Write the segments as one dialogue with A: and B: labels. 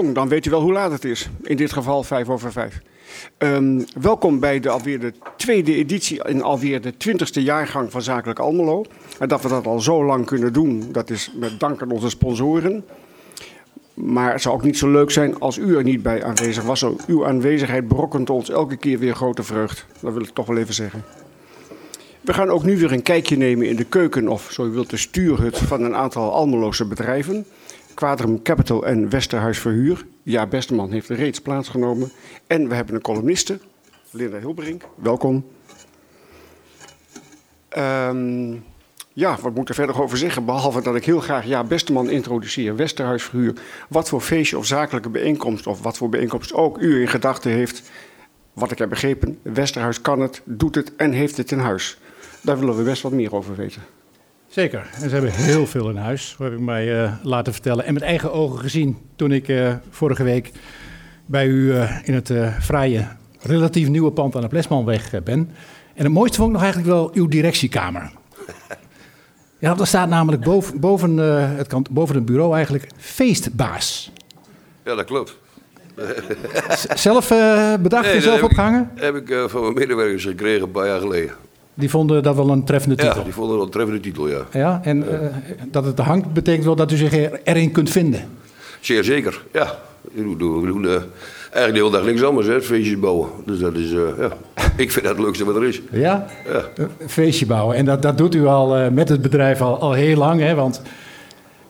A: dan weet u wel hoe laat het is. In dit geval 5 over 5. Um, welkom bij de, alweer de tweede editie en alweer de twintigste jaargang van Zakelijk Almelo. En dat we dat al zo lang kunnen doen, dat is met dank aan onze sponsoren. Maar het zou ook niet zo leuk zijn als u er niet bij aanwezig was. Uw aanwezigheid brokkent ons elke keer weer grote vreugd. Dat wil ik toch wel even zeggen. We gaan ook nu weer een kijkje nemen in de keuken of, zo u wilt, de stuurhut van een aantal Almeloze bedrijven. Quadrum Capital en Westerhuis Verhuur. Ja, Besteman heeft reeds plaatsgenomen. En we hebben een columniste, Linda Hilberink. Welkom. Um, ja, wat moet ik er verder over zeggen? Behalve dat ik heel graag Ja Besteman introduceer, Westerhuis Verhuur. Wat voor feestje of zakelijke bijeenkomst, of wat voor bijeenkomst ook u in gedachten heeft. Wat ik heb begrepen, Westerhuis kan het, doet het en heeft het in huis. Daar willen we best wat meer over weten.
B: Zeker. En ze hebben heel veel in huis, heb ik mij uh, laten vertellen. En met eigen ogen gezien toen ik uh, vorige week bij u uh, in het vrije, relatief nieuwe pand aan de Plesmanweg ben. En het mooiste vond ik nog eigenlijk wel uw directiekamer. Ja, er staat namelijk boven, boven, het kant, boven het bureau eigenlijk feestbaas.
C: Ja, dat klopt.
B: zelf bedacht, nee, zelf opgehangen?
C: Heb ik van mijn medewerkers gekregen een paar jaar geleden.
B: Die vonden dat wel een treffende titel.
C: Ja, die vonden wel een treffende titel, ja.
B: Ja, en uh, dat het hangt betekent wel dat u zich erin kunt vinden.
C: Zeer zeker, ja. We doen, we doen uh, eigenlijk de hele dag niks anders, hè, feestjes bouwen. Dus dat is, uh, ja. Ik vind dat het leukste wat er is.
B: Ja? ja. feestje bouwen. En dat, dat doet u al met het bedrijf al, al heel lang, hè? Want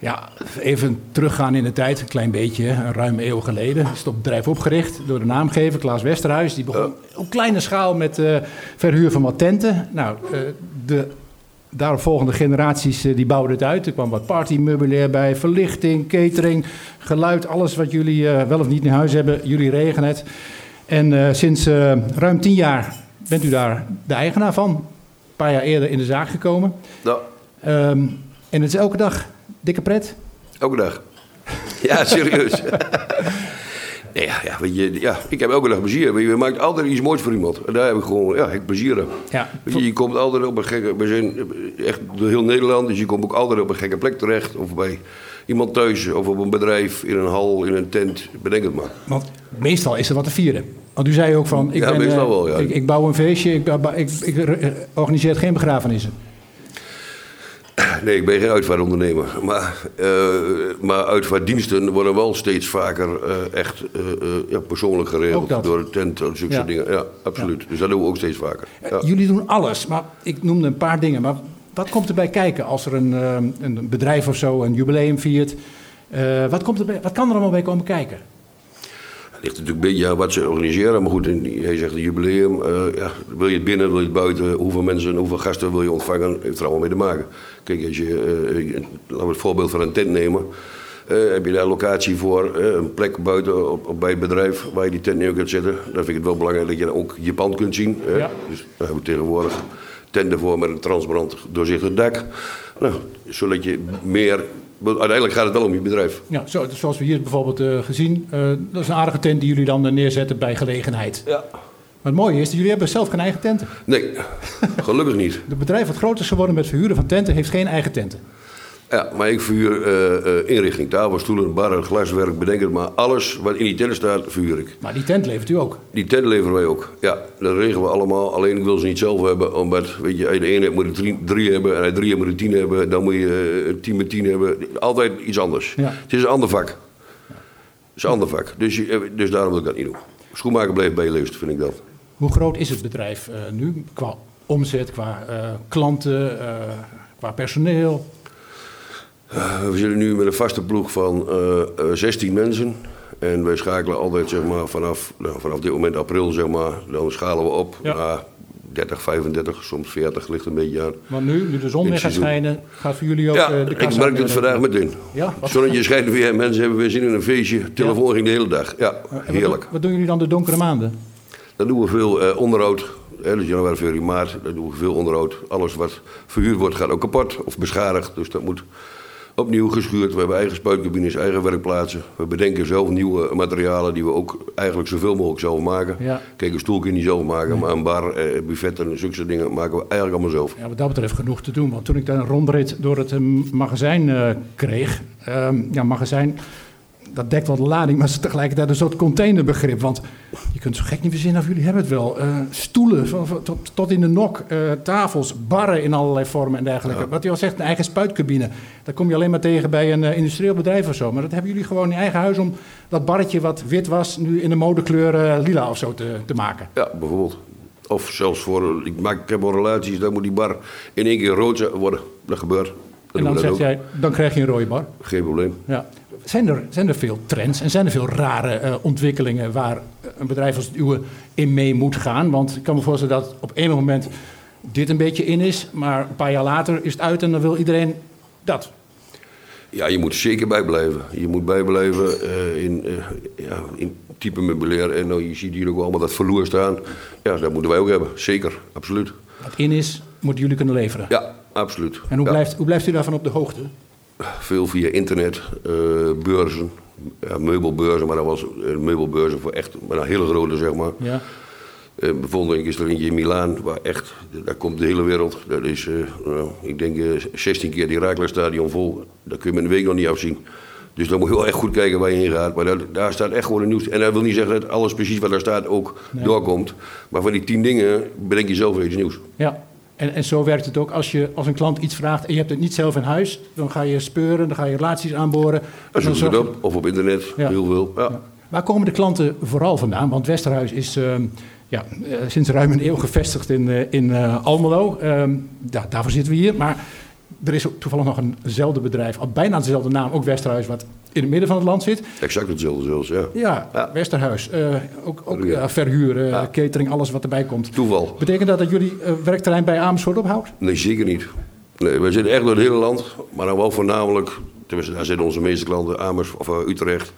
B: ja, even teruggaan in de tijd, een klein beetje, een ruime eeuw geleden. Is het bedrijf opgericht door de naamgever Klaas Westerhuis. Die begon op kleine schaal met uh, verhuur van wat tenten. Nou, uh, de daaropvolgende generaties uh, die bouwden het uit. Er kwam wat partymeubilair bij, verlichting, catering, geluid. Alles wat jullie wel of niet in huis hebben, jullie regelen het. En sinds ruim tien jaar bent u daar de eigenaar van. Een paar jaar eerder in de zaak gekomen.
C: Ja.
B: Um, en het is elke dag Dikke pret?
C: Elke dag. Ja, serieus. nee, ja, ja, weet je, ja, ik heb elke dag plezier. Je maakt altijd iets moois voor iemand. En daar heb ik gewoon ja, ik plezier aan. Ja. Weet je, je komt altijd op een gekke... We zijn echt door heel Nederland, dus je komt ook altijd op een gekke plek terecht. Of bij iemand thuis, of op een bedrijf, in een hal, in een tent. Bedenk het maar.
B: Want meestal is er wat te vieren. Want u zei ook van, ik,
C: ja,
B: ben,
C: meestal wel, ja.
B: ik, ik bouw een feestje, ik, ik, ik organiseer geen begrafenissen.
C: Nee, ik ben geen uitvaartondernemer. Maar, uh, maar uitvaartdiensten worden wel steeds vaker uh, echt uh, ja, persoonlijk geregeld. Door de tent en zulke ja. dingen. Ja, absoluut. Ja. Dus dat doen we ook steeds vaker.
B: Ja. Jullie doen alles, maar ik noemde een paar dingen. Maar wat komt erbij kijken als er een, een bedrijf of zo een jubileum viert? wat, komt erbij, wat kan er allemaal bij komen kijken?
C: Ligt natuurlijk aan wat ze organiseren. Maar goed, hij zegt een jubileum. Uh, ja, wil je het binnen, wil je het buiten? Hoeveel mensen, hoeveel gasten wil je ontvangen? Heeft er allemaal mee te maken. Kijk, als je, uh, laten we het voorbeeld van een tent nemen. Uh, heb je daar locatie voor, een plek buiten op, op, bij het bedrijf waar je die tent neer kunt zetten. Dan vind ik het wel belangrijk dat je ook je pand kunt zien. Ja. Dus daar hebben we tegenwoordig tenten voor met een transparant doorzichtig dak. Nou, zodat je meer uiteindelijk gaat het wel om je bedrijf.
B: Ja, zo, zoals we hier bijvoorbeeld uh, gezien. Uh, dat is een aardige tent die jullie dan neerzetten bij gelegenheid.
C: Ja.
B: Maar het mooie is, dat jullie hebben zelf geen eigen tenten.
C: Nee, gelukkig niet.
B: Het bedrijf wat groot is geworden met verhuren van tenten, heeft geen eigen tenten.
C: Ja, maar ik verhuur uh, inrichting, tafel, stoelen, barren, glaswerk, bedenk het maar. Alles wat in die tent staat, verhuur ik.
B: Maar die tent levert u ook?
C: Die tent leveren wij ook, ja. Dat regelen we allemaal. Alleen ik wil ze niet zelf hebben, omdat, weet je, als je de ene hebt moet je drie, hebben. En als je drie hebt moet je tien hebben. Dan moet je uh, tien met tien hebben. Altijd iets anders. Ja. Het is een ander vak. Het is een ander vak. Dus, dus daarom wil ik dat niet doen. Schoenmaker blijft bij je leest, vind ik dat.
B: Hoe groot is het bedrijf nu? Qua omzet, qua klanten, qua personeel?
C: Uh, we zitten nu met een vaste ploeg van uh, uh, 16 mensen. En wij schakelen altijd zeg maar, vanaf, nou, vanaf dit moment april, zeg maar, dan schalen we op ja. naar 30, 35, soms 40, ligt een beetje aan.
B: Maar nu, nu de zon weer gaat schijnen, gaat voor jullie ook
C: ja,
B: de
C: ik merk het vandaag meteen. Ja, zonnetje schijnt weer, mensen hebben weer zin in een feestje. Telefoon ja. ging de hele dag. Ja, heerlijk.
B: Wat, wat, doen jullie dan de donkere maanden?
C: Dan doen we veel onderhoud. Hè, dus januari, februari, maart, dan doen we veel onderhoud. Alles wat verhuurd wordt gaat ook kapot of beschadigd. Dus dat moet opnieuw geschuurd. We hebben eigen spuitcabines, eigen werkplaatsen. We bedenken zelf nieuwe materialen die we ook eigenlijk zoveel mogelijk zelf maken. Ja. Kijk, een stoel kun je niet zelf maken, maar een bar, eh, buffet en zulke dingen maken we eigenlijk allemaal zelf.
B: Ja, wat dat betreft genoeg te doen. Want toen ik daar een rondrit door het magazijn uh, kreeg, uh, ja, magazijn dat dekt wel de lading, maar het is tegelijkertijd een soort containerbegrip. Want je kunt zo gek niet verzinnen of jullie hebben het wel. Uh, stoelen van, van, tot, tot, in de nok, uh, tafels, barren in allerlei vormen en dergelijke. Wat je al zegt, een eigen spuitcabine. Dat kom je alleen maar tegen bij een uh, industrieel bedrijf of zo. Maar dat hebben jullie gewoon in eigen huis om dat barretje wat wit was... nu in de modekleur lila of zo te, te maken.
C: Ja, bijvoorbeeld. Of zelfs voor, ik, maak, ik heb wel relaties, dan moet die bar in één keer rood worden. Dat gebeurt.
B: En dan zeg jij, dan krijg je een rode bar.
C: Geen probleem.
B: Ja. Zijn er, zijn er veel trends en zijn er veel rare uh, ontwikkelingen waar een bedrijf als het uwe in mee moet gaan? Want ik kan me voorstellen dat op een moment dit een beetje in is, maar een paar jaar later is het uit en dan wil iedereen dat.
C: Ja, je moet er zeker bijblijven. Je moet bijblijven uh, in, uh, ja, in type meubilair. En nou, je ziet hier ook allemaal dat verloer staan. Ja, dat moeten wij ook hebben. Zeker, absoluut.
B: Wat in is, moeten jullie kunnen leveren?
C: Ja, absoluut.
B: En hoe,
C: ja.
B: blijft, hoe blijft u daarvan op de hoogte?
C: Veel via internet, uh, beurzen, meubelbeurzen, maar dat was een meubelbeurzen voor echt, maar een hele grote zeg maar.
B: Ja.
C: Uh, bijvoorbeeld is er eentje in Milaan, waar echt, daar komt de hele wereld. Dat is, uh, nou, ik denk, 16 keer die Raaklerstadion vol. Dat kun je met een week nog niet afzien. Dus dan moet je wel echt goed kijken waar je heen gaat. Maar daar, daar staat echt gewoon een nieuws. En dat wil niet zeggen dat alles precies wat daar staat ook nee. doorkomt. Maar van die tien dingen bedenk je zelf iets nieuws.
B: Ja. En, en zo werkt het ook als je als een klant iets vraagt en je hebt het niet zelf in huis. Dan ga je speuren, dan ga je relaties aanboren.
C: Zoek je het op, of op internet, ja. heel veel. Ja.
B: Ja. Waar komen de klanten vooral vandaan? Want Westerhuis is uh, ja, uh, sinds ruim een eeuw gevestigd in, uh, in uh, Almelo. Ja, daarvoor zitten we hier. Maar er is toevallig nog eenzelfde bedrijf, al bijna dezelfde naam, ook Westerhuis, wat in het midden van het land zit.
C: Exact hetzelfde zelfs, ja.
B: Ja, ja. Westerhuis. Uh, ook ook uh, verhuur, uh, ja. catering, alles wat erbij komt.
C: Toeval.
B: Betekent dat dat jullie werkterrein bij Amersfoort ophoudt?
C: Nee, zeker niet. Nee, we zitten echt door het hele land, maar dan wel voornamelijk, tenminste daar zitten onze meeste klanten, Amersfoort, of Utrecht,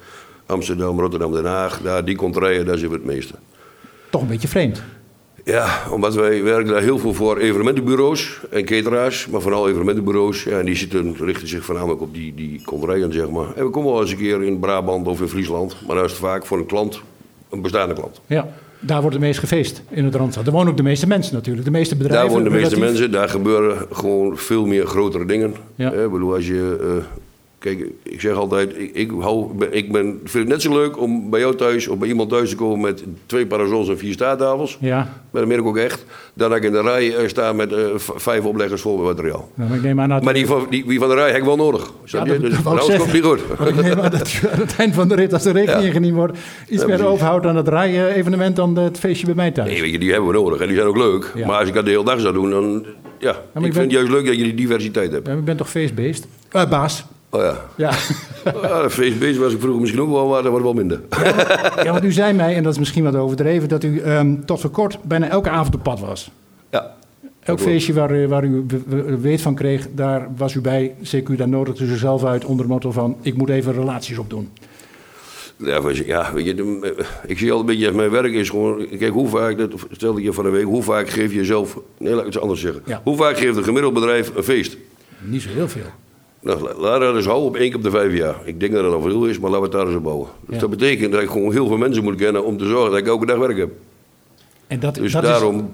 C: Amsterdam, Rotterdam, Den Haag. Daar, die contraien, daar zitten we het meeste.
B: Toch een beetje vreemd.
C: Ja, omdat wij werken daar heel veel voor evenementenbureaus en cateraars, maar vooral evenementenbureaus. Ja, en die zitten, richten zich voornamelijk op die, die zeg maar. En we komen wel eens een keer in Brabant of in Friesland, maar dat is het vaak voor een klant, een bestaande klant.
B: Ja, daar wordt het meest gefeest in het Randstad. Daar wonen ook de meeste mensen natuurlijk, de meeste bedrijven.
C: Daar wonen de meeste
B: relatief...
C: mensen, daar gebeuren gewoon veel meer grotere dingen.
B: Ja.
C: Ik bedoel, als je... Uh, Kijk, ik zeg altijd, ik, ik, hou, ik ben, vind het net zo leuk om bij jou thuis of bij iemand thuis te komen met twee parasols en vier staattafels.
B: Ja.
C: Maar dat merk ik ook echt. Dan dat ik in de rij sta met uh, vijf opleggers vol met materiaal.
B: Nou, maar ik neem aan dat...
C: maar die van, die, die van de rij heb ik wel nodig.
B: Ja, dat,
C: Dus
B: dat
C: anders komt niet goed.
B: Ik neem aan dat aan het eind van de rit, als de rekening
C: Ja.
B: ingediend wordt, iets
C: Ja,
B: meer overhoudt aan het rijden-evenement dan het feestje bij mij thuis.
C: Nee, weet je, die hebben we nodig en die zijn ook leuk.
B: Ja.
C: Maar als ik dat de hele dag zou doen, dan... Ja,
B: ik
C: ik
B: ben-
C: vind het juist leuk dat je die diversiteit hebt.
B: Ja, maar ik ben toch feestbeest? Eh, baas.
C: Oh ja.
B: Ja.
C: ja de feestbeest was ik vroeger misschien ook wel, maar dat wordt wel minder.
B: ja, want u zei mij, en dat is misschien wat overdreven, dat u ehm, tot voor kort bijna elke avond op pad was.
C: Ja.
B: Elk feestje waar, u- waar u weet van kreeg, daar was u bij. CQ daar nodigde u zelf uit onder het motto van... ik moet even relaties opdoen.
C: Ja, ja, weet je, de- ik zie altijd een beetje, mijn werk is gewoon, kijk hoe vaak, dat stelde ik je van de week, hoe vaak geef je zelf, nee laat ik het anders zeggen.
B: Ja.
C: Hoe vaak geeft een gemiddeld bedrijf een feest?
B: Niet zo heel veel.
C: Nou, la- laat dat eens houden op één keer op de vijf jaar. Ik denk dat dat al veel is, maar laten we het daar eens op bouwen. Dus
B: Ja.
C: dat betekent dat ik gewoon heel veel mensen moet kennen om te zorgen dat ik elke dag werk heb.
B: En dat,
C: Dus
B: dat
C: daarom,
B: is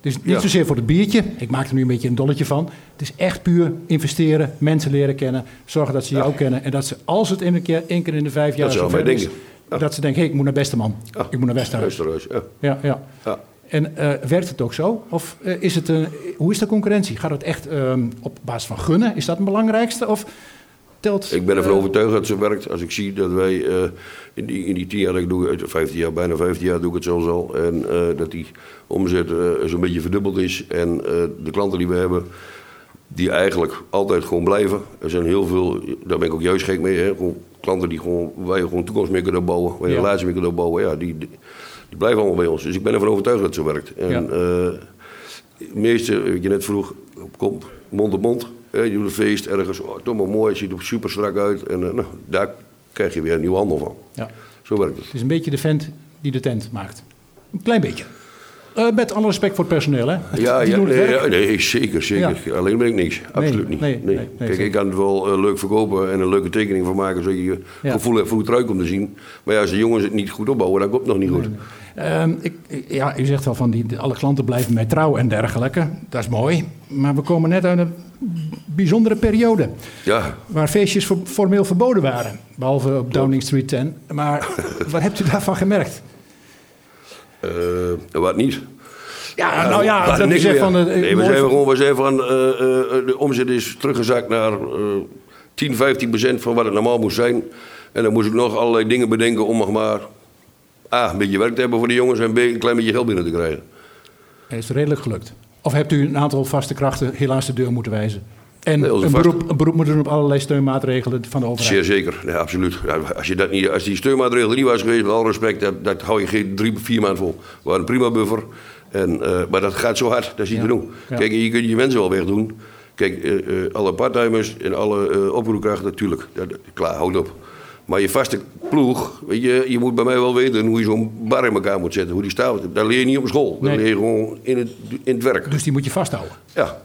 B: dus niet
C: ja.
B: zozeer voor het biertje. Ik maak er nu een beetje een dolletje van. Het is echt puur investeren, mensen leren kennen, zorgen dat ze jou kennen. En dat ze, als het in een keer, één keer in de vijf jaar
C: Dat mij
B: is,
C: denken.
B: Dat ze denken, hé, ik moet naar Besteman.
C: Ja.
B: Ik moet naar Westerhuis.
C: Luisterhuis, ja.
B: Ja, ja. En eh, werkt het ook zo? Of eh, is het een, hoe is de concurrentie? Gaat het echt ehm, op basis van gunnen? Is dat het belangrijkste? Of telt...
C: Ik ben ervan
B: eh,
C: overtuigd dat ze werkt. Als ik zie dat wij in, die, in die tien jaar dat ik doe, uit 15 jaar, bijna 15 jaar doe ik het zelfs al. En dat die omzet zo'n beetje verdubbeld is. En de klanten die we hebben, die eigenlijk altijd gewoon blijven. Er zijn heel veel, daar ben ik ook juist gek mee. Hè? Gewoon klanten die gewoon, waar je gewoon toekomst mee kunnen bouwen. Waar je
B: Ja.
C: relatie mee kunnen bouwen. Ja, die, die, die blijven allemaal bij ons. Dus ik ben ervan overtuigd dat het zo werkt. En het meeste, wat je net vroeg, komt mond op mond. hè, Je doet een feest ergens, oh, toch maar mooi, het ziet er super strak uit. En eh, nou, daar krijg je weer een nieuwe handel van.
B: Ja.
C: Zo werkt het.
B: Het is een beetje de vent die de tent maakt. Een klein beetje. Eh, met alle respect voor het personeel, hè?
C: Ja, ja, nee, ja, nee, zeker, zeker. Alleen ben ik niks. Absoluut niet.
B: nee,
C: Kijk, ik kan het wel leuk verkopen en een leuke tekening van maken, zodat je gevoel hebt voor het eruit komt te zien. Maar ja, als de jongens het niet goed opbouwen, dan komt het nog niet goed.
B: Ehm, ik, ja, u zegt wel van die, alle klanten blijven mij trouw en dergelijke. Dat is mooi. Maar we komen net uit een bijzondere periode.
C: Ja,
B: Waar feestjes formeel verboden waren. Behalve op Downing Street 10. Maar wat hebt u daarvan gemerkt?
C: eh, wat niet.
B: Ja, nou ja, dat
C: niks
B: zegt van... eh,
C: nee, we zijn gewoon, we zijn van, eh, eh, de omzet is teruggezakt naar eh 10, 15 procent van wat het normaal moest zijn. En dan moest ik nog allerlei dingen bedenken om nog maar A, een beetje werk te hebben voor de jongens en B, een klein beetje geld binnen te krijgen.
B: Is het redelijk gelukt? Of hebt u een aantal vaste krachten helaas de deur moeten wijzen? En
C: Nee,
B: een, beroep, een beroep moeten doen op allerlei steunmaatregelen van de overheid?
C: Zeer zeker, ja, absoluut. Als, je dat niet, als die steunmaatregel niet was geweest, met alle respect, dat, dat hou je geen drie, vier maanden vol. We waren een prima buffer, en, eh, maar dat gaat zo hard, dat is niet
B: Ja.
C: te doen.
B: Ja.
C: Kijk, je kunt je mensen wel wegdoen. Kijk, eh, alle parttimers en alle oproepkrachten, natuurlijk, dat, klaar, houd op. Maar je vaste ploeg, weet je, je moet bij mij wel weten hoe je zo'n bar in elkaar moet zetten, hoe die staat. Dat leer je niet op school, dat
B: Nee.
C: leer je gewoon in het, in het werk.
B: Dus die moet je vasthouden.
C: Ja.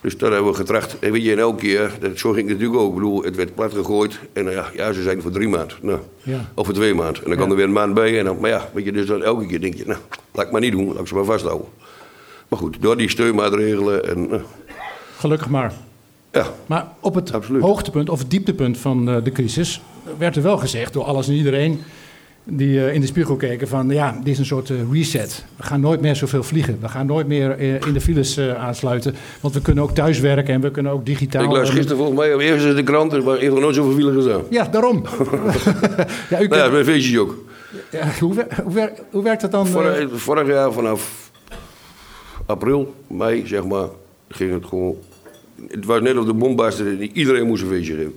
C: Dus daar hebben we getracht. En weet je, en elke keer, dat, zo ging het natuurlijk ook. Ik bedoel, het werd plat gegooid. En nou ja, ja, ze zijn voor drie maanden. Nou,
B: Ja.
C: Of voor twee maanden. En dan kwam er weer een maand bij. En dan, maar ja, weet je, dus dan elke keer denk je, nou, laat ik maar niet doen. Laat ik ze maar vasthouden. Maar goed, door die steunmaatregelen en... nou,
B: Gelukkig maar.
C: ja,
B: Maar op het
C: Absoluut.
B: hoogtepunt of het dieptepunt van eh, de crisis werd er wel gezegd door alles en iedereen die eh, in de spiegel keken van ja, dit is een soort eh, reset. We gaan nooit meer zoveel vliegen. We gaan nooit meer eh, in de files aansluiten. Want we kunnen ook thuiswerken en we kunnen ook digitaal.
C: ik
B: eh,
C: gisteren volgens mij eerst in de krant. Er waren eerder nooit zoveel files gedaan.
B: Ja, daarom. ja, u
C: Nou ja,
B: kunt-
C: feestjes ook.
B: ja, hoe, wer- hoe, wer- hoe werkt dat dan?
C: Vorig, vorig jaar vanaf april, mei, zeg maar, ging het gewoon... Het was net of de bom barstte. Iedereen moest een feestje geven.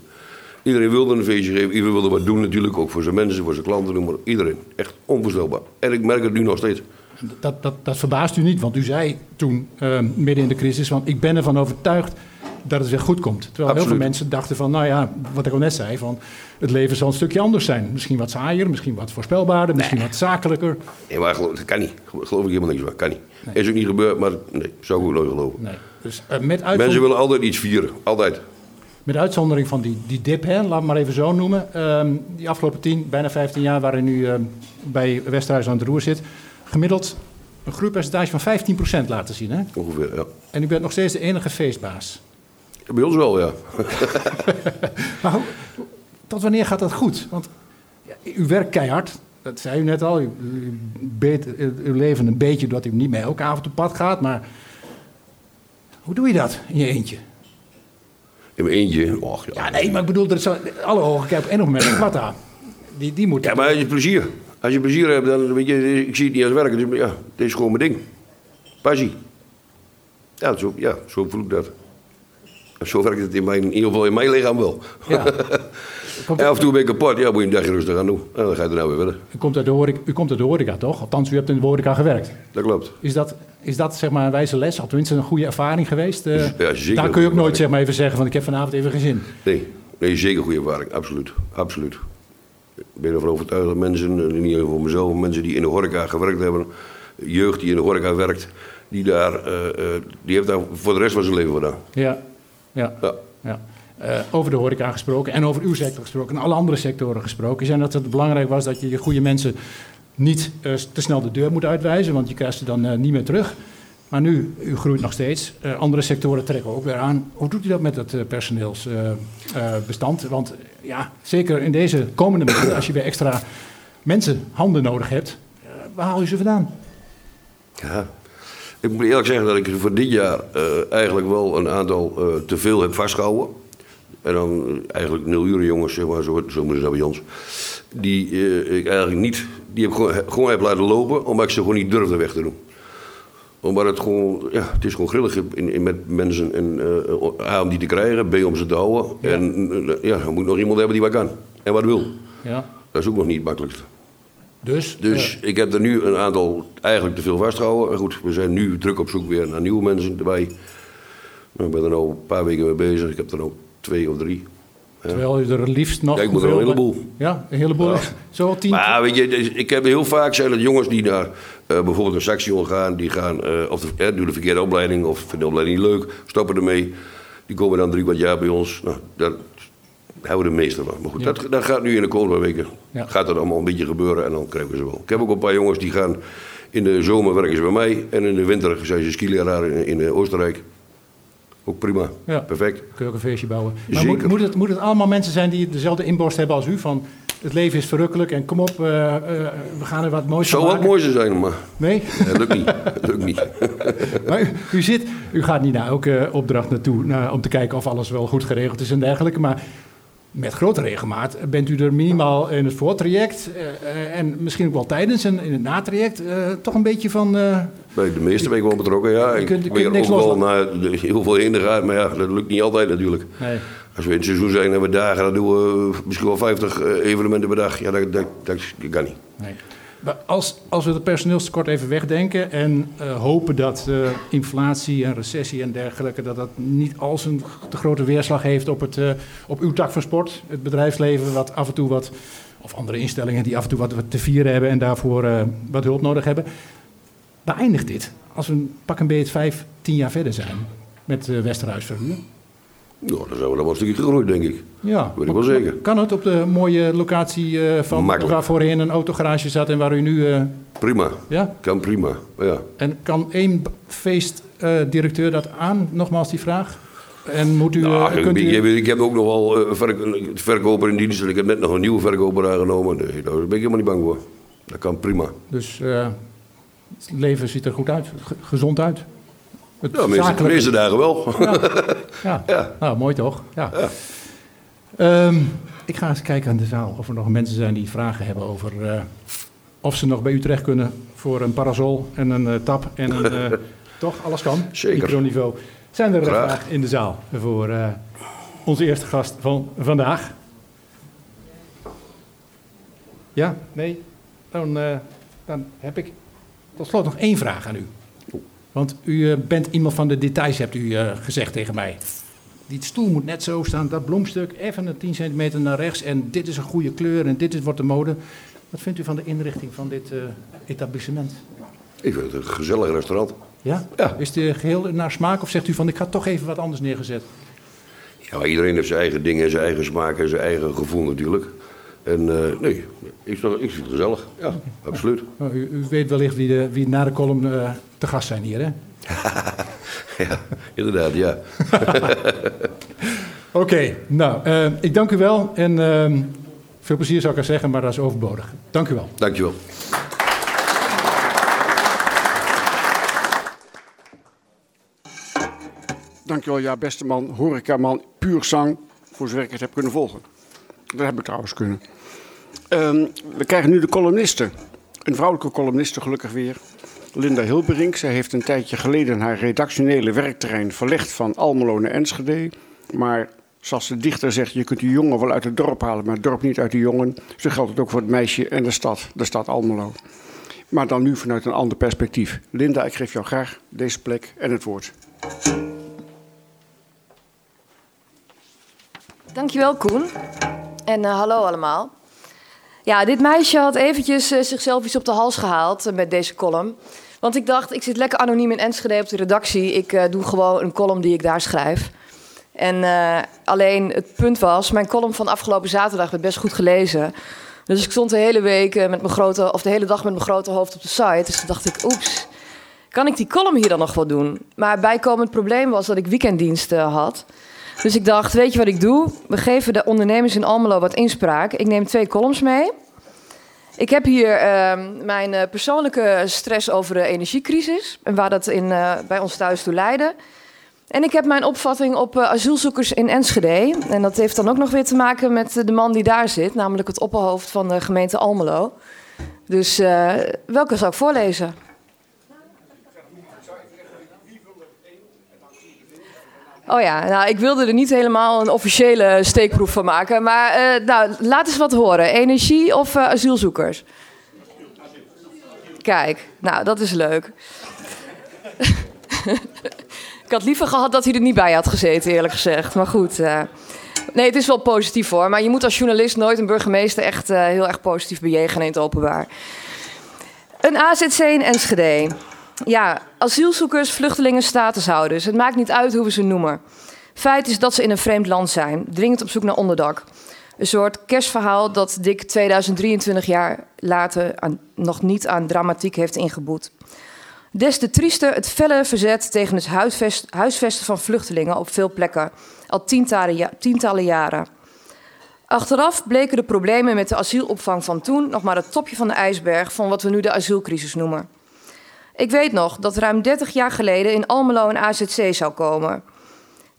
C: Iedereen wilde een feestje geven. Iedereen wilde wat doen natuurlijk. Ook voor zijn mensen, voor zijn klanten. noem maar. Iedereen. Echt onvoorstelbaar. En ik merk het nu nog steeds.
B: Dat, dat, dat verbaast u niet, want u zei toen, eh, midden in de crisis, van ik ben ervan overtuigd dat het weer goed komt. Terwijl heel veel mensen dachten van, nou ja, wat ik al net zei, van het leven zal een stukje anders zijn. Misschien wat saaier, misschien wat voorspelbaarder, misschien wat zakelijker.
C: Nee, maar geloof, dat kan niet. Geloof ik helemaal niks van. Kan niet. Is ook niet gebeurd, maar nee, zou ik ook nooit geloven.
B: Nee. Dus eh, met,
C: Mensen willen altijd iets vieren. Altijd.
B: Met uitzondering van die, die dip, hè, laat het maar even zo noemen. ehm, die afgelopen 10, bijna 15 jaar waarin u ehm, bij Westerhuis aan het roer zit, gemiddeld een groeipercentage van 15% laten zien. Hè?
C: Ongeveer, ja.
B: En u bent nog steeds de enige feestbaas.
C: Bij ons wel, ja.
B: Maar hoe- tot wanneer gaat dat goed? Want ja, u werkt keihard, dat zei u net al. U, u beet leven een beetje doordat u niet meer elke avond op pad gaat. Maar hoe doe je dat in je eentje?
C: In mijn eentje. Och, ja.
B: Ja, nee, maar ik bedoel, er is alle ogen kijken op een moment een aan. Die, die moet...
C: Ja, maar als je plezier. Als je plezier hebt, dan weet je, ik zie het niet als werken. Dus, ja, dit is gewoon mijn ding. Passie. Ja, zo, ja, zo voel ik dat. Zo werkt het in, mijn, in ieder geval in mijn lichaam wel.
B: Ja. Komt,
C: Ja, af en toe ben ik kapot. Ja, moet je een dagje rustig aan doen. En dan ga je er nou weer verder.
B: u, komt uit de horeca, u komt uit de horeca, toch? Althans, u hebt in de horeca gewerkt.
C: Dat klopt.
B: Is dat, is dat zeg maar een wijze les? Of tenminste een goede ervaring geweest? Eh,
C: Ja, zeker
B: daar kun je ook nooit zeg maar, even zeggen van ik heb vanavond even geen zin.
C: Nee, nee zeker goede ervaring. Absoluut. Absoluut. Ik ben ervan overtuigd dat mensen, in ieder geval mezelf, mensen die in de horeca gewerkt hebben, jeugd die in de horeca werkt, die, daar, eh, eh, die heeft daar voor de rest van zijn leven gedaan.
B: Ja, ja.
C: Ja.
B: Ja. Eh, over de horeca gesproken en over uw sector gesproken en alle andere sectoren gesproken. Zijn dat het belangrijk was dat je je goede mensen niet eh, te snel de deur moet uitwijzen, want je krijgt ze dan eh, niet meer terug. Maar nu, u groeit nog steeds. Andere sectoren trekken ook weer aan. Hoe doet u dat met het eh, personeelsbestand? want ja, zeker in deze komende maanden, als je weer extra mensen, handen nodig hebt, waar haal je ze vandaan?
C: Ja. Ik moet eerlijk zeggen dat ik voor dit jaar eigenlijk wel een aantal te veel heb vastgehouden. En dan eh, eigenlijk nul jongens, zeg maar, zo, zo moeten ze bij ons. Die eh, ik eigenlijk niet, die heb ik gewoon, gewoon heb laten lopen, omdat ik ze gewoon niet durfde weg te doen. Omdat het gewoon, ja, het is gewoon grillig in, in met mensen en, eh, A om die te krijgen, B om ze te houden.
B: Ja.
C: En ja, er moet nog iemand hebben die wat kan en wat wil.
B: Ja.
C: Dat is ook nog niet het makkelijkste.
B: Dus,
C: Dus ik heb er nu een aantal eigenlijk te veel vastgehouden. En goed, we zijn nu druk op zoek weer naar nieuwe mensen erbij. Nou, ik ben er nu een paar weken mee bezig. Ik heb er nog twee of drie. Ja.
B: Terwijl u er het nog...
C: Ja, ik moet er een heleboel.
B: Ja, een heleboel.
C: Ja.
B: Zo tien...
C: Maar weet je, dus ik heb heel vaak zijn het jongens die naar eh, bijvoorbeeld een saxion gaan. Die gaan, eh, of de, eh, doen de verkeerde opleiding of vinden de opleiding niet leuk. Stoppen ermee. Die komen dan drie kwart jaar bij ons. Nou, daar houden we de meeste van. Maar goed, dat, dat gaat nu in de komende weken. Gaat dat allemaal een beetje gebeuren en dan krijgen we ze wel. Ik heb ook een paar jongens die gaan... In de zomer werken ze bij mij. En in de winter zijn ze skileraar in, in Oostenrijk. Ook prima.
B: Ja.
C: Perfect.
B: Kun je ook een feestje bouwen. Maar moet, moet, het, moet het allemaal mensen zijn die dezelfde inborst hebben als u? Van het leven is verrukkelijk en kom op, eh, eh, we gaan er wat moois van
C: Zou wat
B: maken.
C: moois zijn, maar
B: Nee?
C: dat lukt niet. Lukt niet.
B: Maar u, u zit, u gaat niet naar elke opdracht naartoe nou, om te kijken of alles wel goed geregeld is en dergelijke. Maar met grote regelmaat bent u er minimaal in het voortraject eh, en misschien ook wel tijdens en in het natraject toch een beetje van. Eh,
C: Bij de meeste ben ik wel betrokken, ja. Ik
B: kunt- je
C: ben
B: kunt niks
C: ook wel naar heel veel heen gaan, maar ja, dat lukt niet altijd natuurlijk.
B: nee.
C: Als we in het seizoen zijn en we dagen, dan doen we misschien wel 50 eh, evenementen per dag. Ja, dat, dat, dat, kan niet.
B: Nee. Maar als, als we het personeelstekort even wegdenken en eh, hopen dat eh, inflatie en recessie en dergelijke, dat dat niet al zijn te grote weerslag heeft op, het, eh, op uw tak van sport, het bedrijfsleven, wat af en toe wat, of andere instellingen die af en toe wat, wat te vieren hebben en daarvoor eh, wat hulp nodig hebben. Waar eindigt dit? Als we pak een beetje vijf, tien jaar verder zijn met uh, Westerhuisverhuur?
C: Nou, dan zijn we dan wel een stukje gegroeid, denk ik.
B: Ja,
C: Weet ik wel zeker.
B: Kan het op de mooie locatie eh, van
C: Makkelijk.
B: waar voorheen een autogarage zat en waar u nu... eh,
C: Prima.
B: ja?
C: Kan prima. Ja.
B: En kan één feestdirecteur dat aan? Nogmaals die vraag. En moet u...
C: Nou,
B: eh,
C: ik,
B: kunt u
C: ik, heb ook nog wel eh, een verkoper in dienst en ik heb net nog een nieuwe verkoper aangenomen. Nee, daar ben ik helemaal niet bang voor. Dat kan prima.
B: dus eh, het leven ziet er goed uit, ge- gezond uit. Het
C: Ja, meeste,
B: zakelijke-
C: meeste dagen wel.
B: Ja.
C: Ja.
B: Nou, mooi toch? Ja. Ehm, ik ga eens kijken aan de zaal of er nog mensen zijn die vragen hebben over eh, of ze nog bij u terecht kunnen voor een parasol en een eh, tap en een. eh, toch, alles kan.
C: Zeker.
B: Microniveau. Zijn er vragen in de zaal voor onze eerste gast van vandaag? Ja? Nee? Dan, dan heb ik tot slot nog één vraag aan u. Want u eh, bent iemand van de details, hebt u eh, gezegd tegen mij. Die stoel moet net zo staan, dat bloemstuk even een 10 centimeter naar rechts. En dit is een goede kleur en dit is, wordt de mode. Wat vindt u van de inrichting van dit eh, etablissement?
C: Ik vind het een gezellig restaurant.
B: Ja?
C: Ja.
B: Is het geheel naar smaak of zegt u van ik had toch even wat anders neergezet?
C: Ja, iedereen heeft zijn eigen dingen, zijn eigen smaak en zijn eigen gevoel natuurlijk. En eh, nee, ik, vind het- ik vind het gezellig. Ja, absoluut.
B: U, u weet wellicht wie, de, wie na de column eh, te gast zijn hier, hè?
C: Ja, inderdaad, ja.
B: Oké, nou, eh, ik dank u wel. En ehm, veel plezier zou ik er zeggen, maar dat is overbodig. Dank u wel.
C: Dankjewel.
A: Dankjewel, ja, beste man, horecaman, puur zang, voor zover ik het heb kunnen volgen. Dat heb ik trouwens kunnen. Ehm, we krijgen nu de columniste. Een vrouwelijke columniste, gelukkig weer. Linda Hilberink. Zij heeft een tijdje geleden haar redactionele werkterrein verlegd van Almelo naar Enschede. Maar zoals de dichter zegt, je kunt de jongen wel uit het dorp halen, maar het dorp niet uit de jongen. Zo geldt het ook voor het meisje en de stad, de stad Almelo. Maar dan nu vanuit een ander perspectief. Linda, ik geef jou graag deze plek en het woord.
D: Dankjewel, Koen. En eh, hallo allemaal. Ja, dit meisje had eventjes eh, zichzelf iets op de hals gehaald eh, met deze column. Want ik dacht, ik zit lekker anoniem in Enschede op de redactie. Ik doe gewoon een column die ik daar schrijf. En alleen het punt was, mijn column van afgelopen zaterdag werd best goed gelezen. Dus ik stond de hele week met mijn grote, of de hele dag met mijn grote hoofd op de site. Dus toen dacht ik, oeps, kan ik die column hier dan nog wel doen? Maar bijkomend probleem was dat ik weekenddienst eh, had. Dus ik dacht, weet je wat ik doe? We geven de ondernemers in Almelo wat inspraak. Ik neem twee columns mee. Ik heb hier ehm, mijn eh, persoonlijke stress over de energiecrisis en waar dat in, eh, bij ons thuis toe leidde. En ik heb mijn opvatting op eh, asielzoekers in Enschede. En dat heeft dan ook nog weer te maken met de man die daar zit, namelijk het opperhoofd van de gemeente Almelo. Dus welke zal ik voorlezen? Oh ja, nou, ik wilde er niet helemaal een officiële steekproef van maken. Maar eh, nou, laat eens wat horen. Energie of eh, asielzoekers? Kijk, nou, dat is leuk. ik had liever gehad dat hij er niet bij had gezeten, eerlijk gezegd. Maar goed. eh. nee, het is wel positief hoor. Maar je moet als journalist nooit een burgemeester echt heel erg positief bejegenen in het openbaar. Een AZC in Enschede. Ja, asielzoekers, vluchtelingen, statushouders. Het maakt niet uit hoe we ze noemen. Feit is dat ze in een vreemd land zijn, dringend op zoek naar onderdak. Een soort kerstverhaal dat dik 2023 jaar later aan, nog niet aan dramatiek heeft ingeboet. Des te triester het felle verzet tegen het huisvest, huisvesten van vluchtelingen op veel plekken, al tientallen, tientallen jaren. Achteraf bleken de problemen met de asielopvang van toen nog maar het topje van de ijsberg van wat we nu de asielcrisis noemen. Ik weet nog dat ruim 30 jaar geleden in Almelo een AZC zou komen.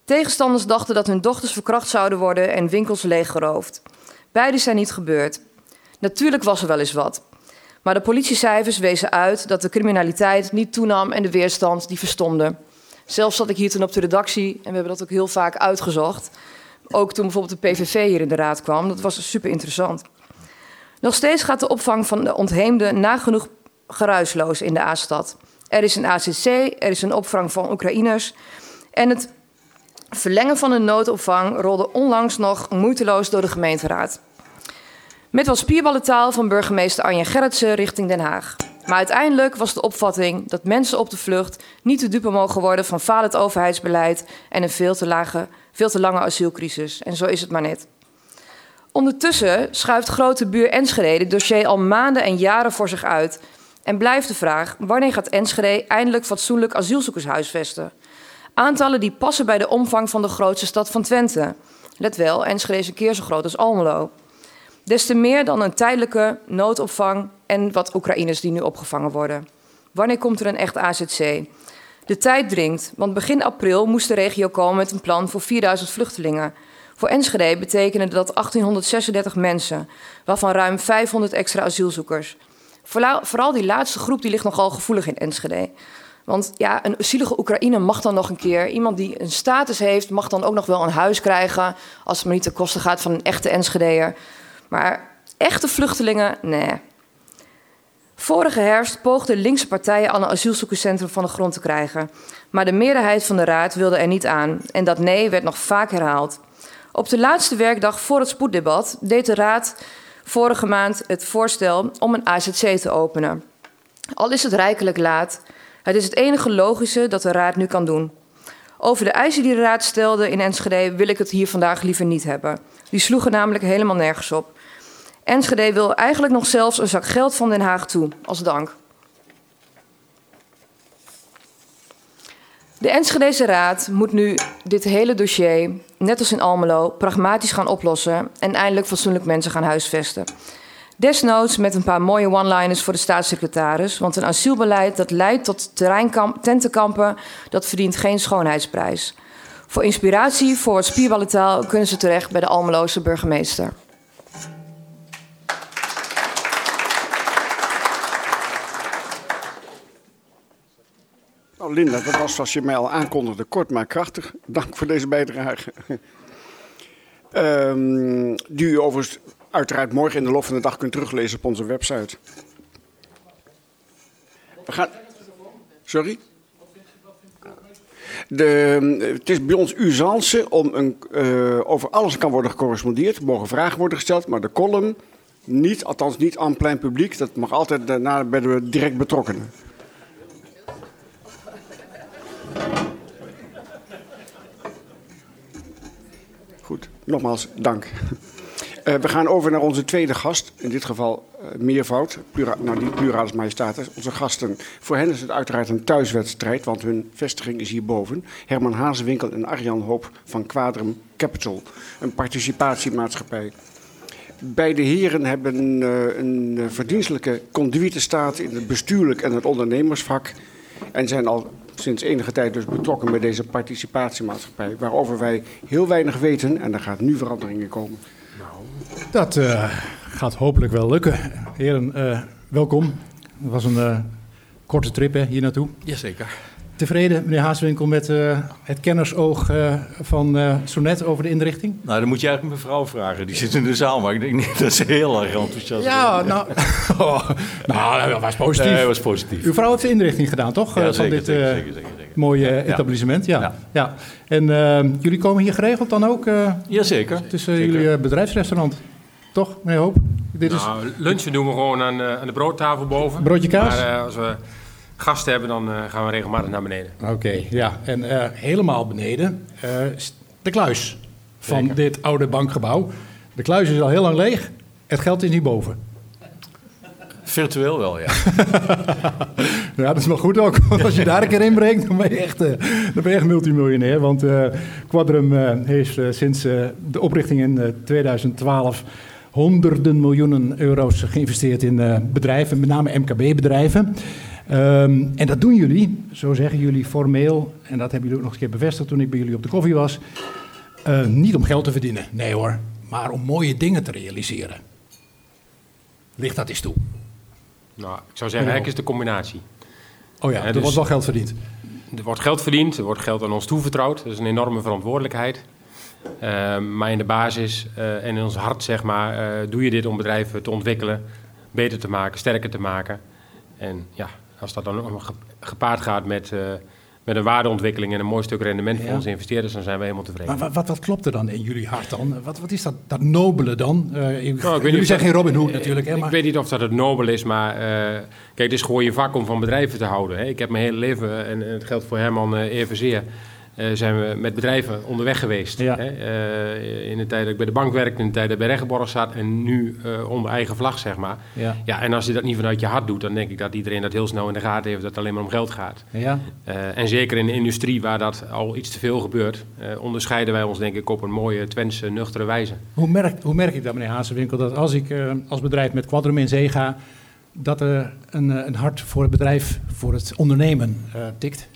D: Tegenstanders dachten dat hun dochters verkracht zouden worden en winkels leeggeroofd. Beide zijn niet gebeurd. Natuurlijk was er wel eens wat. Maar de politiecijfers wezen uit dat de criminaliteit niet toenam en de weerstand die verstomde. Zelf zat ik hier toen op de redactie en we hebben dat ook heel vaak uitgezocht. Ook toen bijvoorbeeld de PVV hier in de raad kwam. Dat was super interessant. Nog steeds gaat de opvang van de ontheemden nagenoeg geruisloos in de A-stad. Er is een ACC, er is een opvang van Oekraïners. En het verlengen van een noodopvang rolde onlangs nog moeiteloos door de gemeenteraad. Met wat spierballentaal van burgemeester Arjen Gerritsen richting Den Haag. Maar uiteindelijk was de opvatting dat mensen op de vlucht niet te dupe mogen worden van falend overheidsbeleid en een veel te, lage, veel te lange asielcrisis. En zo is het maar net. Ondertussen schuift grote buur Enschede het dossier al maanden en jaren voor zich uit. En blijft de vraag: wanneer gaat Enschede eindelijk fatsoenlijk asielzoekers huisvesten? Aantallen die passen bij de omvang van de grootste stad van Twente. Let wel, Enschede is een keer zo groot als Almelo. Des te meer dan een tijdelijke noodopvang en wat Oekraïners die nu opgevangen worden. Wanneer komt er een echt AZC? De tijd dringt, want begin april moest de regio komen met een plan voor 4000 vluchtelingen. Voor Enschede betekende dat 1836 mensen, waarvan ruim 500 extra asielzoekers. Vooral die laatste groep die ligt nogal gevoelig in Enschede. Want ja, een zielige Oekraïne mag dan nog een keer. Iemand die een status heeft, mag dan ook nog wel een huis krijgen. Als het maar niet ten koste gaat van een echte Enschedeer. Maar echte vluchtelingen, nee. Vorige herfst poogden linkse partijen al een asielzoekerscentrum van de grond te krijgen. Maar de meerderheid van de raad wilde er niet aan. En dat nee werd nog vaak herhaald. Op de laatste werkdag voor het spoeddebat deed de raad vorige maand het voorstel om een AZC te openen. Al is het rijkelijk laat, het is het enige logische dat de raad nu kan doen. Over de eisen die de raad stelde in Enschede wil ik het hier vandaag liever niet hebben. Die sloegen namelijk helemaal nergens op. Enschede wil eigenlijk nog zelfs een zak geld van Den Haag toe, als dank. De Enschedese Raad moet nu dit hele dossier, net als in Almelo, pragmatisch gaan oplossen en eindelijk fatsoenlijk mensen gaan huisvesten. Desnoods met een paar mooie one-liners voor de staatssecretaris, want een asielbeleid dat leidt tot tentenkampen, dat verdient geen schoonheidsprijs. Voor inspiratie voor spierballentaal kunnen ze terecht bij de Almeloze burgemeester.
A: Nou, Linda, dat was zoals je mij al aankondigde, kort maar krachtig. Dank voor deze bijdrage. um, die u overigens uiteraard morgen in de loop van de dag kunt teruglezen op onze website. We gaan. Sorry? De, het is bij ons usance om een, uh, over alles kan worden gecorrespondeerd. Er mogen vragen worden gesteld, maar de column niet, althans niet aan plein publiek. Dat mag altijd daarna bij de direct betrokkenen. Goed, nogmaals dank. Uh, we gaan over naar onze tweede gast, in dit geval uh, meervoud, nou niet pluralis majestatis. Onze gasten, voor hen is het uiteraard een thuiswedstrijd, want hun vestiging is hierboven. Herman Hazewinkel en Arjan Hoop van Quadrum Capital, een participatiemaatschappij. Beide heren hebben uh, een verdienstelijke conduite staat in het bestuurlijk en het ondernemersvak. En zijn al sinds enige tijd dus betrokken bij deze participatiemaatschappij, waarover wij heel weinig weten en er gaat nu veranderingen komen.
B: Dat uh, gaat hopelijk wel lukken. Heren, uh, welkom. Het was een uh, korte trip hè, hier naartoe.
E: Jazeker.
B: Tevreden, meneer Haaswinkel, met het kennersoog van Sonet over de inrichting?
E: Nou, dan moet je eigenlijk mevrouw vragen. Die zit in de zaal, maar ik denk niet dat ze heel erg enthousiast
B: Ja, nou, oh, nou, dat was positief.
E: Nee, dat was positief.
B: Uw vrouw heeft de inrichting gedaan, toch?
E: Ja,
B: van
E: zeker,
B: dit
E: zeker, zeker, zeker,
B: mooie etablissement. Ja. Ja. ja. En jullie komen hier geregeld dan ook?
E: Jazeker.
B: Het is jullie bedrijfsrestaurant. Toch, meneer Hoop?
F: Dit nou, is... lunchen doen we gewoon aan, uh, aan, de broodtafel boven.
B: Broodje kaas?
F: Maar uh, als we gasten hebben, dan uh, gaan we regelmatig naar beneden.
B: Oké, okay, ja. En helemaal beneden de kluis van Zeker. dit oude bankgebouw. De kluis is al heel lang leeg. Het geld is niet boven.
E: Virtueel wel, ja.
B: Ja, dat is wel goed ook. Want als je daar een keer inbreekt, dan ben je echt, eh, dan ben je echt multimiljonair. Want eh, Quadrum eh, heeft eh, sinds eh, de oprichting in eh, 2012 honderden miljoenen euro's geïnvesteerd in eh, bedrijven, met name MKB-bedrijven. Ehm, en dat doen jullie, zo zeggen jullie formeel, en dat hebben jullie ook nog eens een keer bevestigd toen ik bij jullie op de koffie was, eh, niet om geld te verdienen, nee hoor, maar om mooie dingen te realiseren. Ligt dat eens toe?
F: Nou, ik zou zeggen, eigenlijk is de combinatie.
B: Oh ja, er
F: dus-
B: wordt wel geld verdiend.
F: Er wordt geld verdiend, er wordt geld aan ons toevertrouwd. Dat is een enorme verantwoordelijkheid. Eh, maar in de basis eh, en in ons hart, zeg maar, eh, doe je dit om bedrijven te ontwikkelen, beter te maken, sterker te maken. En ja, als dat dan gepaard gaat met, eh, met een waardeontwikkeling en een mooi stuk rendement voor
B: Ja.
F: onze investeerders, dan zijn we helemaal tevreden.
B: Maar wat, wat, klopt er dan in jullie hart dan? Wat, wat is dat, dat nobele dan? Eh,
F: Nou, ik weet niet
B: jullie zijn
F: dat-
B: geen Robin Hood natuurlijk, hè?
F: Ik
B: Maar,
F: weet niet of dat het nobel is, maar eh, kijk, het is gewoon je vak om van bedrijven te houden. Hè. Ik heb mijn hele leven, en, en het geldt voor Herman eh evenzeer, eh, zijn we met bedrijven onderweg geweest.
B: Ja.
F: Hè. Eh, in de tijd dat ik bij de bank werkte, in de tijd dat ik bij Regenborg zat en nu eh, onder eigen vlag, zeg maar.
B: ja.
F: Ja, en als je dat niet vanuit je hart doet, dan denk ik dat iedereen dat heel snel in de gaten heeft dat het alleen maar om geld gaat.
B: Ja.
F: En zeker in de industrie waar dat al iets te veel gebeurt, onderscheiden wij ons denk ik op een mooie Twentse, nuchtere wijze.
B: Hoe, merk, hoe merk ik dat, meneer Hazenwinkel, dat als ik als bedrijf met Quadrum in zee ga, dat er een, een hart voor het bedrijf, voor het ondernemen tikt?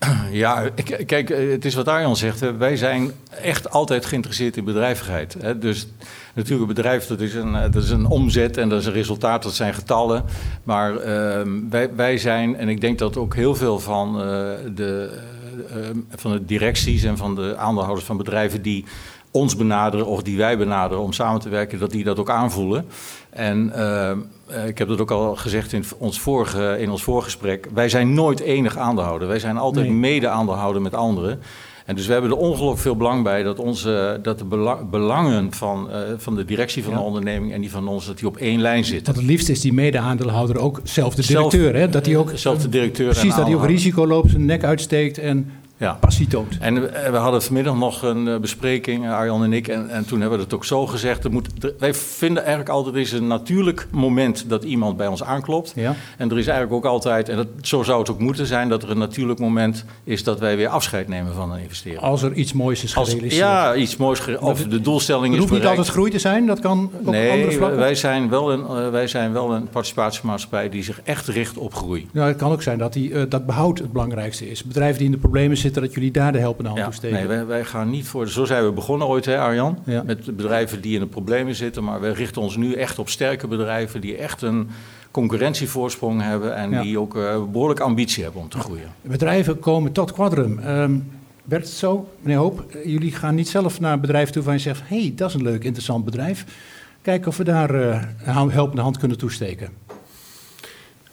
E: Ja, kijk, eh, het is wat Arjan zegt. Wij zijn echt altijd geïnteresseerd in bedrijvigheid. Dus natuurlijk, een bedrijf dat is, een, eh, dat is een omzet en dat is een resultaat, dat zijn getallen. Maar ehm, wij, wij zijn, en ik denk dat ook heel veel van, eh, de, eh, eh, van de directies en van de aandeelhouders van bedrijven die ons benaderen of die wij benaderen om samen te werken, dat die dat ook aanvoelen. En ehm, eh, ik heb dat ook al gezegd in ons vorige, in ons voorgesprek. Wij zijn nooit enig aandeelhouder. Wij zijn altijd
B: Nee.
E: mede-aandeelhouder met anderen. En dus we hebben er ongelooflijk veel belang bij dat, onze, dat de bela- belangen van, eh, van de directie van
B: Ja.
E: de onderneming en die van ons, dat die op één lijn zitten.
B: Dat het liefst is die mede-aandeelhouder ook zelf de
E: Zelf-
B: directeur, hè? Dat hij ook
E: Zelf de directeur
B: precies dat hij ook
E: aandeelhouder.
B: risico loopt, zijn nek uitsteekt en
E: Ja.
B: passie toont.
E: En eh, we hadden vanmiddag nog een eh, bespreking, eh, Arjan en ik, en, en toen hebben we het ook zo gezegd. Er moet, er- wij vinden eigenlijk altijd, er is een natuurlijk moment dat iemand bij ons aanklopt.
B: Ja.
E: En er is eigenlijk ook altijd, en dat, zo zou het ook moeten zijn, dat er een natuurlijk moment is dat wij weer afscheid nemen van een investeerder.
B: Als er iets moois is
E: Als,
B: gerealiseerd.
E: ja, iets moois, of de doelstelling
B: het
E: is
B: hoeft niet altijd groei te zijn, dat kan op andere
E: Nee,
B: vlakken.
E: wij zijn, wel een, wij zijn wel een participatiemaatschappij die zich echt richt op groei.
B: Nou, het kan ook zijn dat, die, dat behoud het belangrijkste is. Bedrijven die in de problemen zitten, dat jullie daar de helpende hand
E: Ja,
B: toe steken.
E: nee, wij, wij gaan niet voor. Zo zijn we begonnen ooit, hè, Arjan?
B: Ja.
E: Met bedrijven die in de problemen zitten. Maar wij richten ons nu echt op sterke bedrijven die echt een concurrentievoorsprong hebben. En
B: Ja.
E: die ook eh, behoorlijk ambitie hebben om te groeien.
B: Bedrijven komen tot Quadrum. Ehm, werkt het zo, meneer Hoop? Jullie gaan niet zelf naar een bedrijf toe waar je zegt... hé, hey, dat is een leuk, interessant bedrijf. Kijken of we daar eh, een helpende hand kunnen toesteken.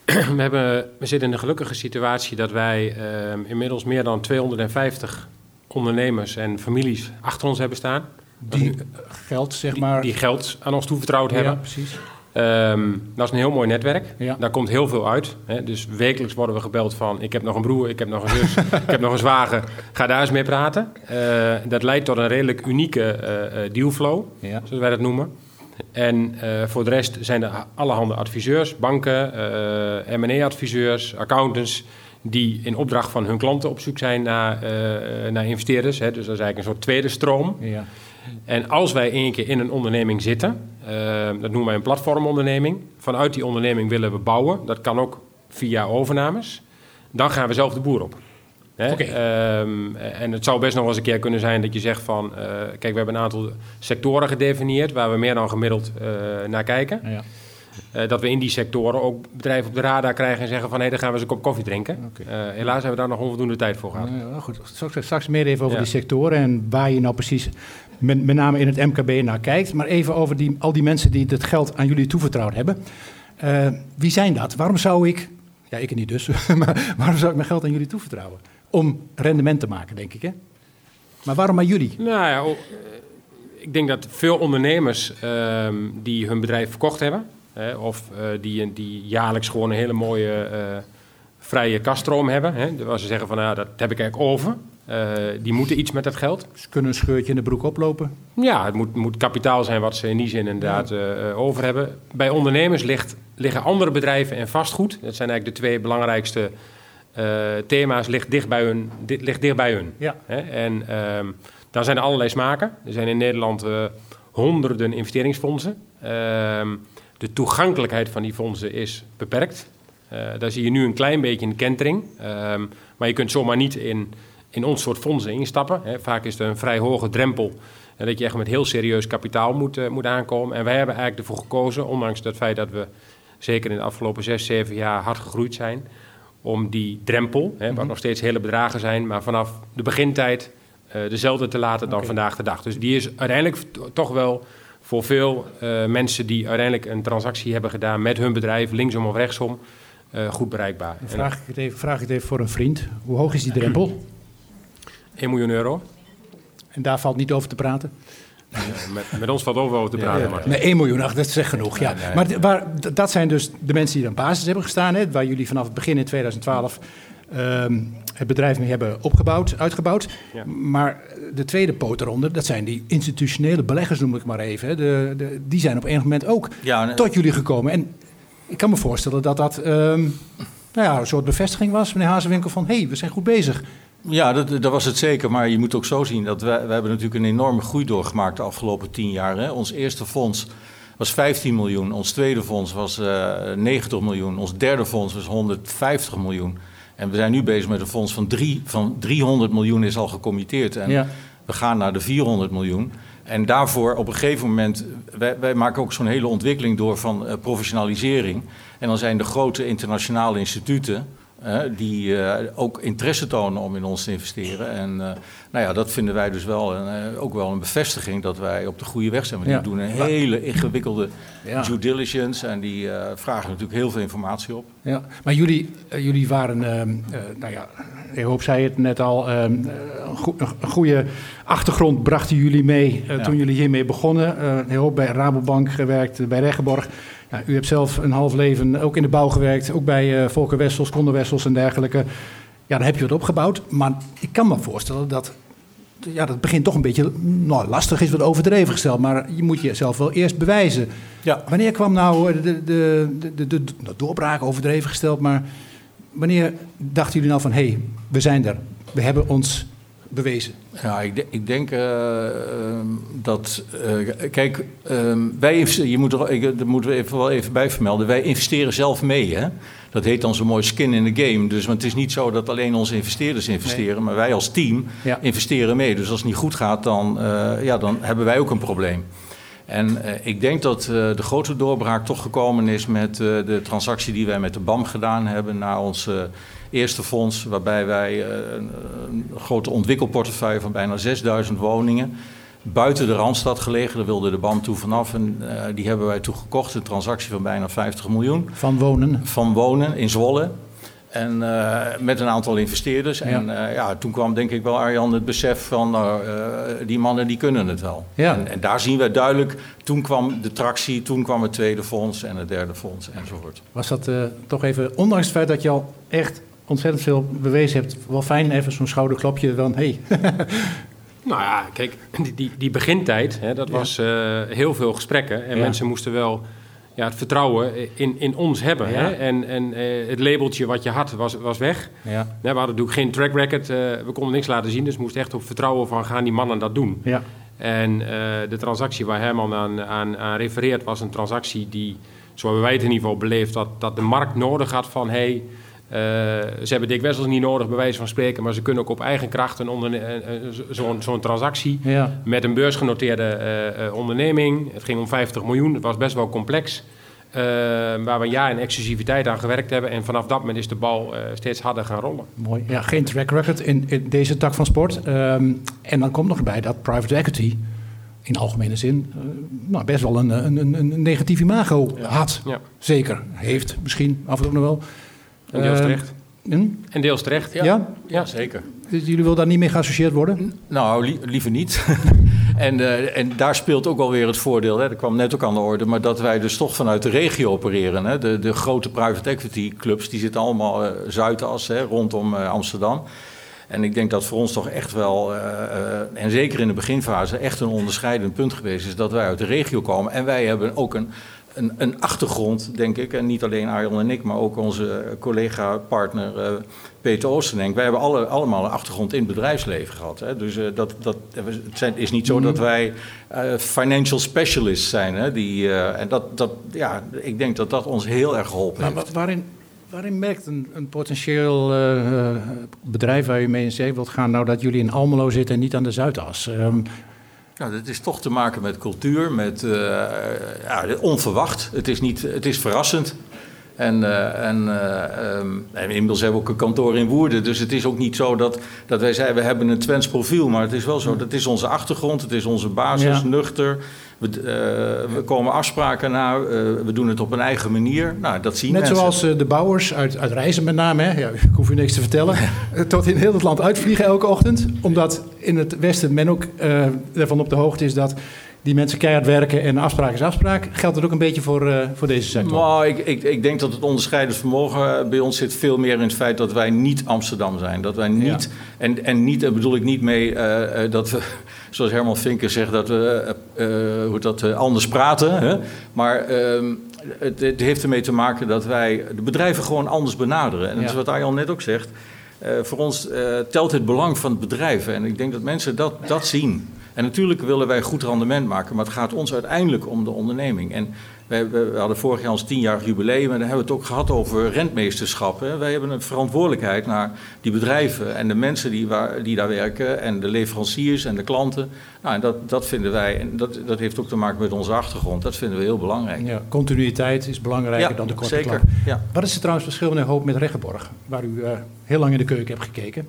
F: We, hebben, we zitten in de gelukkige situatie dat wij ehm, inmiddels meer dan 250 ondernemers en families achter ons hebben staan.
B: Die geld, zeg maar...
F: die geld aan ons toevertrouwd
B: ja,
F: hebben.
B: precies.
F: Ehm, dat is een heel mooi netwerk.
B: Ja.
F: Daar komt heel veel uit. Hè. Dus wekelijks worden we gebeld van... ik heb nog een broer, ik heb nog een zus, ik heb nog een zwager. Ga daar eens mee praten. Eh, dat leidt tot een redelijk unieke eh, eh, dealflow,
B: Ja.
F: zoals wij dat noemen. En eh, voor de rest zijn er allerhande adviseurs, banken, eh M&A-adviseurs, accountants... die in opdracht van hun klanten op zoek zijn naar, eh, naar investeerders. Hè. Dus dat is eigenlijk een soort tweede stroom.
B: Ja.
F: En als wij één keer in een onderneming zitten, dat noemen wij een platformonderneming. Vanuit die onderneming willen we bouwen. Dat kan ook via overnames. Dan gaan we zelf de boer op. Ehm, en het zou best nog wel eens een keer kunnen zijn dat je zegt van... eh, kijk, we hebben een aantal sectoren gedefinieerd... waar we meer dan gemiddeld eh, naar kijken.
B: Ja.
F: Eh, dat we in die sectoren ook bedrijven op de radar krijgen... en zeggen van, hé, dan gaan we eens een kop koffie drinken. Helaas hebben we daar nog onvoldoende tijd voor gehad.
B: Goed. Straks, straks meer even over
F: Ja.
B: die sectoren en waar je nou precies met, met name in het MKB naar kijkt. Maar even over die, al die mensen die het geld aan jullie toevertrouwd hebben. Wie zijn dat? Waarom zou ik, ja ik niet dus, maar waarom zou ik mijn geld aan jullie toevertrouwen? Om rendement te maken, denk ik hè? Maar waarom maar jullie?
F: Nou ja, eh, ik denk dat veel ondernemers ehm, die hun bedrijf verkocht hebben, hè, of eh, die, die jaarlijks gewoon een hele mooie eh, vrije kaststroom hebben, hè, waar ze zeggen van nou, dat heb ik eigenlijk over. Die moeten iets met dat geld.
B: Ze kunnen een scheurtje in de broek oplopen.
F: Ja, het moet, moet kapitaal zijn wat ze in die zin inderdaad over hebben. Bij ondernemers ligt, liggen andere bedrijven en vastgoed. Dat zijn eigenlijk de twee belangrijkste thema's. Ligt dicht bij hun. Dit ligt dicht bij hun.
B: Ja.
F: Hè? En ehm daar zijn er allerlei smaken. Er zijn in Nederland eh, honderden investeringsfondsen. Ehm, de toegankelijkheid van die fondsen is beperkt. Eh, daar zie je nu een klein beetje een kentering. Ehm, maar je kunt zomaar niet in, in ons soort fondsen instappen. Hè. Vaak is er een vrij hoge drempel. En dat je echt met heel serieus kapitaal moet, eh, moet aankomen. En wij hebben eigenlijk ervoor gekozen, ondanks het feit dat we zeker in de afgelopen zes, zeven jaar hard gegroeid zijn. Om die drempel, hè, wat nog steeds hele bedragen zijn, maar vanaf de begintijd eh, dezelfde te laten dan vandaag de dag. Dus die is uiteindelijk to- toch wel voor veel eh, mensen die uiteindelijk een transactie hebben gedaan met hun bedrijf, linksom of rechtsom, eh, goed bereikbaar.
B: Dan vraag ik, het even, vraag ik het even voor een vriend. Hoe hoog is die drempel?
F: 1 miljoen euro.
B: En daar valt niet over te praten.
F: Met, met ons valt over over te praten. maar-
B: Nee, 1 miljoen, ach, dat is echt genoeg. Ja. Maar waar, dat zijn dus de mensen die aan basis hebben gestaan. Hè, waar jullie vanaf het begin in 2012 ehm, het bedrijf mee hebben opgebouwd, uitgebouwd.
F: Ja.
B: Maar de tweede poot eronder, dat zijn die institutionele beleggers, noem ik maar even. Hè. De, de, die zijn op enig moment ook
E: Ja, en-
B: tot jullie gekomen. En ik kan me voorstellen dat dat ehm, nou ja, een soort bevestiging was, meneer Hazenwinkel, van hé, hey, we zijn goed bezig.
E: Ja, dat, dat was het zeker. Maar je moet ook zo zien dat wij, we hebben natuurlijk een enorme groei doorgemaakt de afgelopen tien jaar. Hè. Ons eerste fonds was 15 miljoen. Ons tweede fonds was eh 90 miljoen. Ons derde fonds was 150 miljoen. En we zijn nu bezig met een fonds van, drie, van 300 miljoen is al gecommitteerd. En
B: Ja.
E: we gaan naar de 400 miljoen. En daarvoor op een gegeven moment, wij, wij maken ook zo'n hele ontwikkeling door van eh, professionalisering. En dan zijn de grote internationale instituten, eh, die eh, ook interesse tonen om in ons te investeren. En eh, nou ja, dat vinden wij dus wel een, eh, ook wel een bevestiging dat wij op de goede weg zijn. Want
B: Ja.
E: die doen een hele ingewikkelde
B: Ja.
E: due diligence en die vragen natuurlijk heel veel informatie op.
B: Ja, maar jullie, jullie waren, ehm, eh, nou ja, ik hoop zei het net al, ehm, eh, een, goe- een goede achtergrond brachten jullie mee
E: Ja.
B: toen jullie hiermee begonnen. Een hoop bij Rabobank gewerkt, bij Regenborg. Ja, u hebt zelf een half leven ook in de bouw gewerkt, ook bij eh Volker Wessels, Wessels en dergelijke. Ja, dan heb je het opgebouwd, maar ik kan me voorstellen dat ja, dat begint toch een beetje, nou lastig is wat overdreven gesteld, maar je moet jezelf wel eerst bewijzen.
E: Ja.
B: Wanneer kwam nou eh, de, de, de, de, de, de doorbraak, overdreven gesteld, maar wanneer dachten jullie nou van, hé, hey, we zijn er, we hebben ons bewezen?
E: Ja, ik, de- ik denk eh, ehm, dat. eh, kijk, ehm, wij je moet er, ik, dat moeten we even, wel even bij vermelden. Wij investeren zelf mee. Hè? Dat heet dan zo mooi skin in the game. Dus want het is niet zo dat alleen onze investeerders investeren, maar wij als team
B: Ja.
E: investeren mee. Dus als het niet goed gaat, dan, eh, ja, dan hebben wij ook een probleem. En eh, ik denk dat eh, de grote doorbraak toch gekomen is met eh, de transactie die wij met de BAM gedaan hebben naar ons eh, eerste fonds, waarbij wij eh, een, een grote ontwikkelportefeuille van bijna 6000 woningen buiten de Randstad gelegen, daar wilde de BAM toe vanaf en eh, die hebben wij toen gekocht, een transactie van bijna 50 miljoen
B: Van wonen.
E: van wonen in Zwolle. En eh, met een aantal investeerders. En
B: Ja.
E: ja, toen kwam denk ik wel Arjan het besef van nou, die mannen die kunnen het wel.
B: Ja.
E: En, en daar zien we duidelijk, toen kwam de tractie, toen kwam het tweede fonds en het derde fonds enzovoort.
B: Was dat toch even, ondanks het feit dat je al echt ontzettend veel bewezen hebt, wel fijn even zo'n schouderklopje van, hé, hey,
F: Nou ja, kijk, die, die, die begintijd, hè, dat was eh, heel veel gesprekken. En
B: Ja.
F: mensen moesten wel ja, het vertrouwen in, in ons hebben.
B: Ja.
F: Hè? En, en eh, het labeltje wat je had, was, was weg.
B: ja,
F: we hadden natuurlijk geen track record, eh, we konden niks laten zien. Dus we moesten echt op vertrouwen van, gaan die mannen dat doen?
B: ja,
F: En de transactie waar Herman aan, aan, aan refereert was een transactie die, zo hebben wij het in ieder geval beleefd, dat, dat de markt nodig had van hey, eh, ze hebben Dick Wessels niet nodig, bij wijze van spreken, maar ze kunnen ook op eigen kracht een zo- zo'n zo'n transactie
B: ja,
F: met een beursgenoteerde eh, eh, onderneming. Het ging om 50 miljoen, het was best wel complex. waar we een jaar in exclusiviteit aan gewerkt hebben. En vanaf dat moment is de bal steeds harder gaan rollen.
B: mooi. Ja, geen track record in, in deze tak van sport. Ehm, en dan komt nog bij dat private equity in algemene zin nou, best wel een, een, een, een negatief imago had.
F: Ja.
B: Zeker, heeft misschien af en toe nog wel.
F: En deels
B: Ehm,
F: terecht.
B: hm?
F: En deels terecht.
B: Ja?
E: Ja, zeker.
B: Dus jullie willen daar niet mee geassocieerd worden?
E: Nou, li- liever niet. en, eh, en daar speelt ook wel weer het voordeel, hè, dat kwam net ook aan de orde, maar dat wij dus toch vanuit de regio opereren. Hè. De, de grote private equity clubs, die zitten allemaal eh Zuidas, hè, rondom eh, Amsterdam. En ik denk dat voor ons toch echt wel, uh, uh, en zeker in de beginfase, echt een onderscheidend punt geweest is dat wij uit de regio komen. En wij hebben ook een, een, een achtergrond, denk ik. En niet alleen Arjon en ik, maar ook onze collega-partner uh, Peter Oosterdenk. Wij hebben alle, allemaal een achtergrond in het bedrijfsleven gehad. Hè. Dus dat, dat, het is niet zo dat wij financial specialists zijn. Hè, die, en dat, dat, ja, ik denk dat dat ons heel erg geholpen
B: maar
E: heeft.
B: Waarin, Waarin merkt een, een potentieel bedrijf waar je mee in zee wilt gaan, nou dat jullie in Almelo zitten en niet aan de Zuidas? Um,
E: nou, dat is toch te maken met cultuur, met uh, ja, onverwacht. Het is, niet, het is verrassend. En, uh, en, uh, um, en inmiddels hebben we ook een kantoor in Woerden. Dus het is ook niet zo dat, dat wij zeggen, we hebben een Twents profiel. Maar het is wel zo, dat is onze achtergrond, het is onze basis, ja. nuchter. We, uh, we, komen afspraken na, we doen het op een eigen manier. Nou, dat zien
B: Net
E: mensen.
B: zoals de bouwers uit, uit Reizen met name, hè? Ja, ik hoef u niks te vertellen, tot in heel het land uitvliegen elke ochtend. Omdat in het westen men ook ervan op de hoogte is dat die mensen keihard werken en afspraak is afspraak. Geldt dat ook een beetje voor, uh, voor deze sector?
E: Nou, ik, ik, ik denk dat het onderscheidend vermogen bij ons zit veel meer in het feit dat wij niet Amsterdam zijn. Dat wij niet, ja. en, en niet, daar bedoel ik niet mee uh, dat we, zoals Herman Vinker zegt, dat we uh, hoe dat, anders praten. Hè? Maar ehm, het, het, heeft ermee te maken dat wij de bedrijven gewoon anders benaderen. En dat ja. is wat Arjan net ook zegt. voor ons telt het belang van het bedrijf. En ik denk dat mensen dat, dat zien. En natuurlijk willen wij goed rendement maken, maar het gaat ons uiteindelijk om de onderneming. En wij, we hadden vorig jaar ons tienjarig jubileum en dan hebben we het ook gehad over rentmeesterschap. Hè. Wij hebben een verantwoordelijkheid naar die bedrijven en de mensen die, waar, die daar werken en de leveranciers en de klanten. Nou, en dat, dat vinden wij, en dat, dat heeft ook te maken met onze achtergrond, dat vinden we heel belangrijk.
B: Ja, continuïteit is belangrijker
E: ja,
B: dan de korte
E: zeker,
B: klap.
E: Ja.
B: Wat is er trouwens verschil meneer Hoop met Reggeborg, waar u uh, heel lang in de keuken hebt gekeken?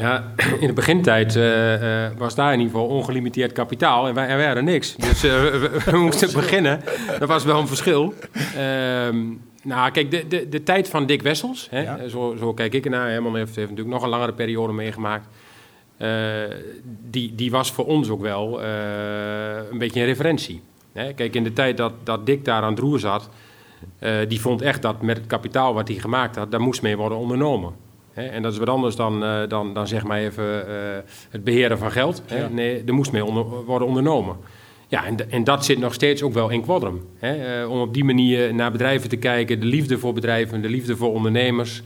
F: Nou ja, in de begintijd uh, uh, was daar in ieder geval ongelimiteerd kapitaal en wij, en wij hadden niks. Dus uh, we, we, moesten beginnen. Dat was wel een verschil. nou, kijk, de, de, de tijd van Dick Wessels, hè, ja. zo, zo kijk ik ernaar. Herman heeft, heeft natuurlijk nog een langere periode meegemaakt. die, die was voor ons ook wel een beetje een referentie. Hè? Kijk, in de tijd dat, dat Dick daar aan het roer zat, die vond echt dat met het kapitaal wat hij gemaakt had, daar moest mee worden ondernomen. Hè, en dat is wat anders dan, uh, dan, dan zeg maar even uh, het beheren van geld. Hè. Ja. Nee, er moest mee onder, worden ondernomen. Ja, en, en dat zit nog steeds ook wel in Quadrum. Hè. Uh, om op die manier naar bedrijven te kijken, de liefde voor bedrijven, de liefde voor ondernemers.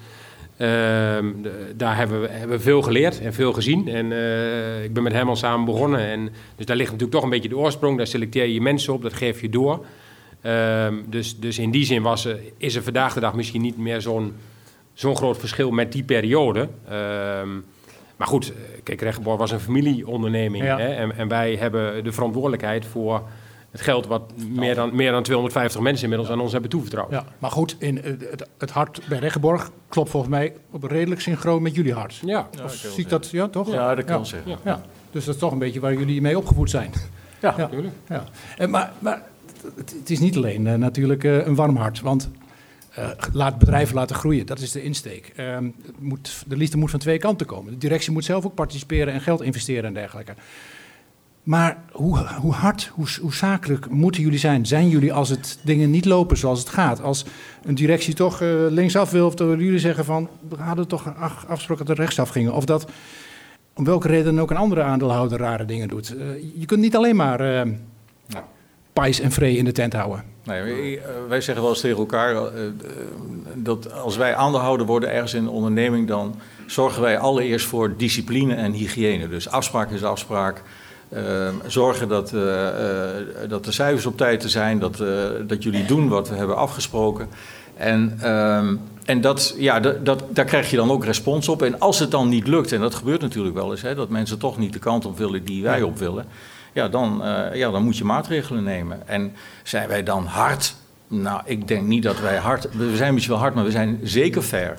F: Ehm, de, daar hebben we, hebben we veel geleerd en veel gezien. En eh, ik ben met hem al samen begonnen. En, dus daar ligt natuurlijk toch een beetje de oorsprong. Daar selecteer je je mensen op, dat geef je door. Ehm, dus, dus in die zin was, is er vandaag de dag misschien niet meer zo'n zo'n groot verschil met die periode. Um, maar goed, kijk, Rechtborg was een familieonderneming. Ja. Hè? En, en, wij hebben de verantwoordelijkheid voor het geld wat meer dan, meer dan 250 mensen inmiddels aan ons hebben toevertrouwd.
B: Ja, maar goed, in, het, het hart bij Rechtborg klopt volgens mij op redelijk synchroon met jullie hart.
F: Ja,
B: ja zie ik dat, ja, toch?
E: Ja, dat kan ja. zeggen.
B: Ja. Dus dat is toch een beetje waar jullie mee opgevoed zijn.
F: Ja, natuurlijk.
B: Ja. En, maar, maar het, het, is niet alleen uh, natuurlijk uh, een warm hart, want uh, laat bedrijven laten groeien. Dat is de insteek. Uh, moet, de liefde moet van twee kanten komen. De directie moet zelf ook participeren en geld investeren en dergelijke. Maar hoe, hoe hard, hoe, hoe, zakelijk moeten jullie zijn? Zijn jullie als het dingen niet lopen zoals het gaat? Als een directie toch uh, linksaf wil, of dat jullie zeggen van we hadden toch afgesproken dat er rechtsaf gingen? Of dat om welke reden ook een andere aandeelhouder rare dingen doet. Uh, je kunt niet alleen maar pais en vree in de tent houden.
E: Nee, wij zeggen wel eens tegen elkaar uh, dat als wij aandeelhouder worden ergens in een onderneming, dan zorgen wij allereerst voor discipline en hygiëne. Dus afspraak is afspraak. Uh, zorgen dat, uh, dat de cijfers op tijd te zijn, dat, dat jullie doen wat we hebben afgesproken. En, ehm, en dat, ja, dat, dat, daar krijg je dan ook respons op. En als het dan niet lukt, en dat gebeurt natuurlijk wel eens, hè, dat mensen toch niet de kant op willen die wij op willen ja, dan, uh, ja, dan moet je maatregelen nemen. En zijn wij dan hard? Nou, ik denk niet dat wij hard... We zijn misschien wel hard, maar we zijn zeker fair.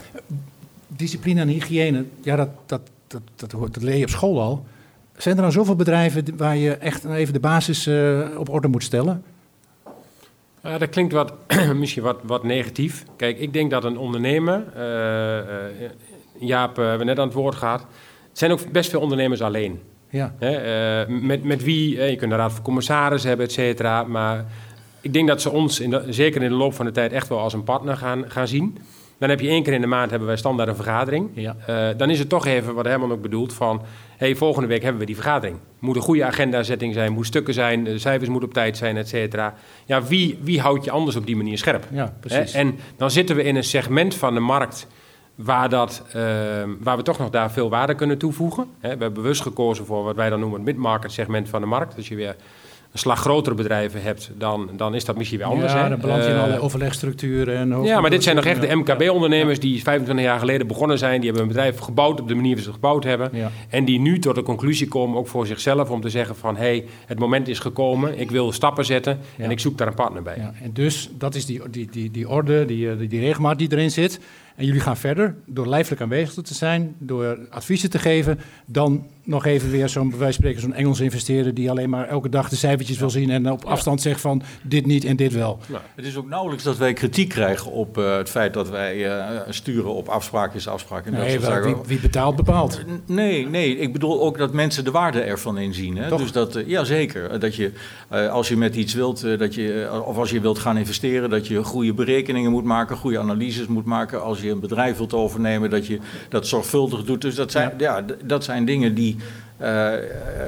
B: Discipline en hygiëne, ja, dat, dat, dat, dat, hoort, dat leer je op school al. Zijn er dan zoveel bedrijven waar je echt even de basis uh, op orde moet stellen?
F: Uh, dat klinkt wat, misschien wat, wat negatief. Kijk, ik denk dat een ondernemer... Jaap, we hebben net aan het woord gehad... Zijn ook best veel ondernemers alleen.
B: Ja.
F: Hè, uh, met, met wie, je kunt een raad van commissaris hebben, et cetera. Maar ik denk dat ze ons, in de, zeker in de loop van de tijd, echt wel als een partner gaan, gaan zien. Dan heb je één keer in de maand hebben wij standaard een vergadering.
B: Ja.
F: Eh, dan is het toch even wat Herman ook bedoelt van... hey, volgende week hebben we die vergadering. Moet een goede agendazetting zijn, moet stukken zijn... de cijfers moeten op tijd zijn, et cetera. Ja, wie, wie houdt je anders op die manier scherp?
B: Ja, precies.
F: Hè? En dan zitten we in een segment van de markt... Waar, dat, eh, waar we toch nog daar veel waarde kunnen toevoegen. Hè, we hebben bewust gekozen voor wat wij dan noemen het mid-market segment van de markt. Als je weer een slag grotere bedrijven hebt, dan, dan is dat misschien weer anders.
B: ja, dan beland je in
F: Eh,
B: allerlei overlegstructuren. En
F: ja, maar dit zijn nog echt de
B: Ja.
F: MKB-ondernemers die 25 jaar geleden begonnen zijn. Die hebben een bedrijf gebouwd op de manier waarop ze het gebouwd hebben.
B: Ja.
F: En die nu tot de conclusie komen, ook voor zichzelf, om te zeggen van... hé, hey, het moment is gekomen, ik wil stappen zetten
B: Ja.
F: en ik zoek daar een partner bij.
B: Ja, en dus dat is die, die, die, die orde, die, eh, die, die regelmaat die erin zit. En jullie gaan verder door lijfelijk aanwezig te zijn, door adviezen te geven, dan nog even weer zo'n bij wijze van spreken zo'n Engels investeerder die alleen maar elke dag de cijfertjes wil zien en op afstand zegt van dit niet en dit wel.
E: Het is ook nauwelijks dat wij kritiek krijgen op eh, het feit dat wij eh, sturen op afspraken is afspraak. En dat
B: Nee, wel, wie, wie betaalt bepaalt.
E: Nee, nee, ik bedoel ook dat mensen de waarde ervan inzien. Hè?
B: Toch?
E: Dus dat, eh, ja, zeker. Dat je, als je met iets wilt, dat je, of als je wilt gaan investeren, dat je goede berekeningen moet maken, goede analyses moet maken. Als je een bedrijf wilt overnemen, dat je dat zorgvuldig doet. Dus dat zijn, ja. dat zijn dingen die, eh,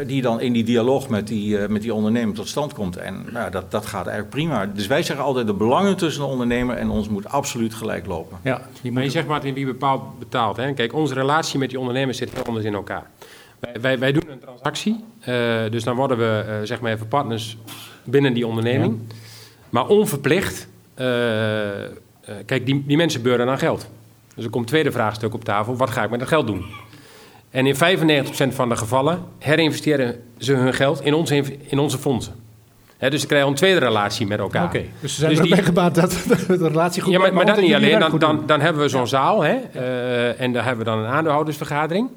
E: die dan in die dialoog met die, eh, met die ondernemer tot stand komt. En nou, dat, dat gaat eigenlijk prima. Dus wij zeggen altijd, de belangen tussen de ondernemer en ons moet absoluut gelijk lopen.
B: Ja, je
F: Maar je zegt maar in wie bepaalt betaalt. Hè? Kijk, onze relatie met die ondernemers zit heel anders in elkaar. Wij, wij, wij doen een transactie, eh, dus dan worden we zeg maar even partners binnen die onderneming. Maar onverplicht, eh, eh, kijk, die, die mensen beuren aan geld. Dus er komt een tweede vraagstuk op tafel, wat ga ik met dat geld doen? En in 95% van de gevallen herinvesteren ze hun geld in onze, in onze fondsen. Dus ze krijgen een tweede relatie met elkaar.
B: Oké, dus ze zijn
F: Dus
B: er
F: die-
B: gebaat dat de relatie goed
F: ja, maar, maar dat niet alleen. Dan, dan, dan hebben we zo'n zaal hè, eh, en daar hebben we dan een aandeelhoudersvergadering.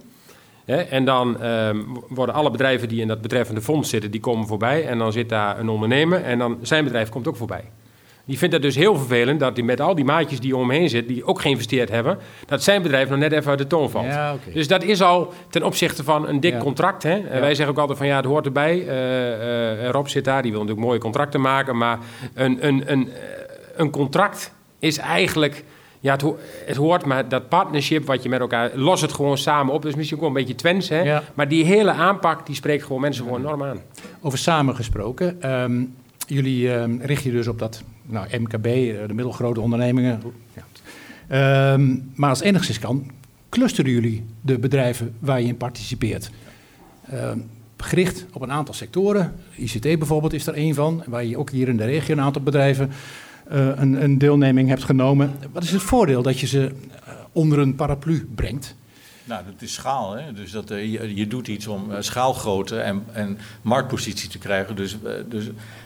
F: Hè, en dan ehm, worden alle bedrijven die in dat betreffende fonds zitten, die komen voorbij. En dan zit daar een ondernemer en dan zijn bedrijf komt ook voorbij. Die vindt het dus heel vervelend dat hij met al die maatjes die om hem heen zitten, die ook geïnvesteerd hebben, dat zijn bedrijf nog net even uit de toon valt.
B: Ja.
F: Dus dat is al ten opzichte van een dik
B: Ja.
F: contract. Hè? En
B: Ja.
F: Wij zeggen ook altijd van ja, het hoort erbij. Eh, eh, Rob zit daar, die wil natuurlijk mooie contracten maken. Maar een, een, een, eh, een contract is eigenlijk... Ja, het, ho- het hoort, maar dat partnership wat je met elkaar... Los het gewoon samen op. Dat is misschien ook wel een beetje twens, hè?
B: Ja.
F: Maar die hele aanpak, die spreekt gewoon mensen gewoon enorm aan.
B: Over samen gesproken. ehm, jullie ehm, richten je dus op dat nou, MKB, eh, de middelgrote ondernemingen. Ja. Ehm, maar als enigszins kan, clusteren jullie de bedrijven waar je in participeert. Ehm, gericht op een aantal sectoren. ICT bijvoorbeeld is er één van, waar je ook hier in de regio een aantal bedrijven eh, een, een deelneming hebt genomen. Wat is het voordeel dat je ze eh, onder een paraplu brengt?
E: Nou, dat is schaal. Hè? Dus dat, eh, je, je doet iets om eh, schaalgrootte en, en marktpositie te krijgen. Dus, eh, dus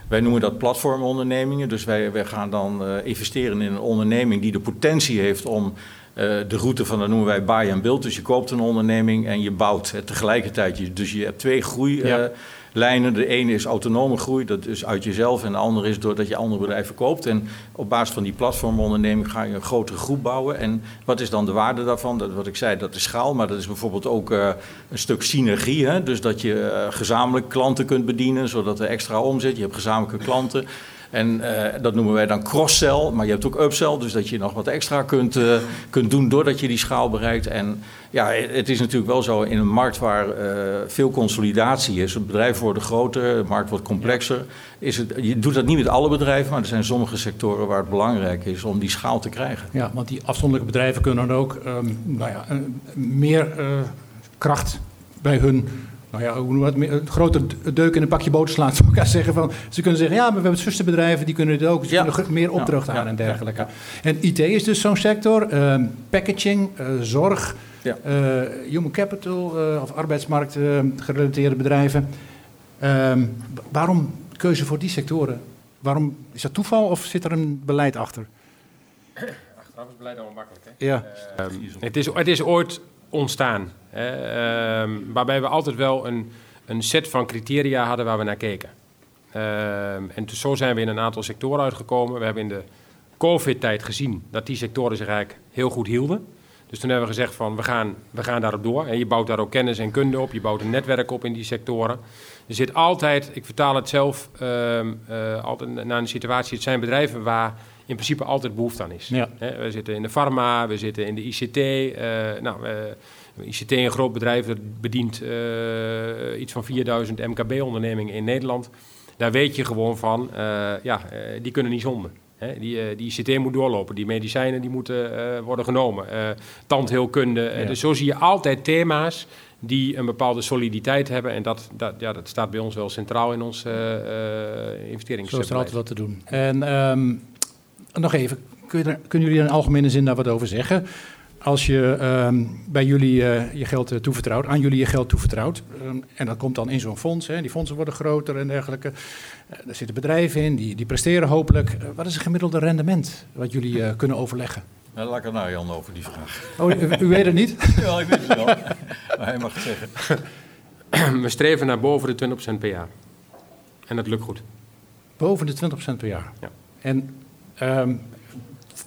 E: wij noemen dat platformondernemingen. Dus wij, wij gaan dan investeren in een onderneming die de potentie heeft om de route van, dat noemen wij buy and build. Dus je koopt een onderneming en je bouwt het tegelijkertijd. Je- Dus je hebt twee.
B: Ja.
E: Lijnen. de ene is autonome groei, dat is uit jezelf. En de andere is doordat je andere bedrijven koopt. En op basis van die platformonderneming ga je een grotere groep bouwen. En wat is dan de waarde daarvan? Dat, wat ik zei, dat is schaal. Maar dat is bijvoorbeeld ook eh, een stuk synergie. Hè? Dus dat je eh, gezamenlijk klanten kunt bedienen, zodat er extra omzet. Je hebt gezamenlijke klanten. En eh, dat noemen wij dan cross-sell, maar je hebt ook upsell, dus dat je nog wat extra kunt, eh, kunt doen doordat je die schaal bereikt. En ja, het is natuurlijk wel zo in een markt waar eh, veel consolidatie is. Bedrijf worden groter, de markt wordt complexer. Is het, je doet dat niet met alle bedrijven, maar er zijn sommige sectoren waar het belangrijk is om die schaal te krijgen.
B: Ja, want die afzonderlijke bedrijven kunnen dan ook ehm, nou ja, meer kracht bij hun. Nou ja, hoe het? Meer- Een grote deuk in een pakje boter slaan. Zou ik elkaar zeggen van, ze kunnen zeggen, ja, maar we hebben zusterbedrijven, die kunnen dit ook. Ze
E: Ja.
B: kunnen meer opdracht
E: Ja,
B: aan
E: ja,
B: en
E: ja,
B: dergelijke. En IT is dus zo'n sector. ehm, packaging, eh, zorg,
E: Ja.
B: eh, human capital eh, of arbeidsmarkt gerelateerde bedrijven. Ehm, wa- waarom keuze voor die sectoren? Waarom, is dat toeval of zit er een beleid achter?
F: Achteraf is beleid allemaal makkelijk, hè?
B: Ja.
F: Ehm, het, is, het is ooit ontstaan. Ehm, waarbij we altijd wel een, een set van criteria hadden waar we naar keken. Ehm, en dus zo zijn we in een aantal sectoren uitgekomen. We hebben in de COVID-tijd gezien dat die sectoren zich eigenlijk heel goed hielden. Dus toen hebben we gezegd van we gaan, we gaan daarop door. En je bouwt daar ook kennis en kunde op. Je bouwt een netwerk op in die sectoren. Er zit altijd, ik vertaal het zelf ehm, eh, altijd naar een situatie. Het zijn bedrijven waar in principe altijd behoefte aan is.
B: Ja.
F: We zitten in de pharma, we zitten in de ICT. eh, nou, eh, ICT, een groot bedrijf, dat bedient eh, iets van 4000 MKB-ondernemingen in Nederland. Daar weet je gewoon van, ja, die kunnen niet zonder. Hè, die, die ICT moet doorlopen, die medicijnen die moeten worden genomen. Tandheelkunde.
B: Ja.
F: dus zo zie je altijd thema's die een bepaalde soliditeit hebben. En dat, dat, ja, dat staat bij ons wel centraal in ons investerings.
B: Zo is er altijd wat te doen. En ehm, nog even, kun je er- kunnen jullie er in algemene zin daar wat over zeggen? Als je ehm, bij jullie eh, je geld eh, toevertrouwt, aan jullie je geld toevertrouwt, ehm, en dat komt dan in zo'n fonds, hè, die fondsen worden groter en dergelijke. Eh, er zitten bedrijven in, die, die presteren hopelijk. Wat is het gemiddelde rendement wat jullie eh, kunnen overleggen?
E: Nou, laat ik het nou Jan over die vraag.
B: Oh, u, u weet het niet?
E: Ja, ik weet het wel. Maar hij mag het zeggen.
F: We streven naar boven de 20% per jaar. En dat lukt goed.
B: Boven de 20% per jaar.
F: Ja.
B: En ehm,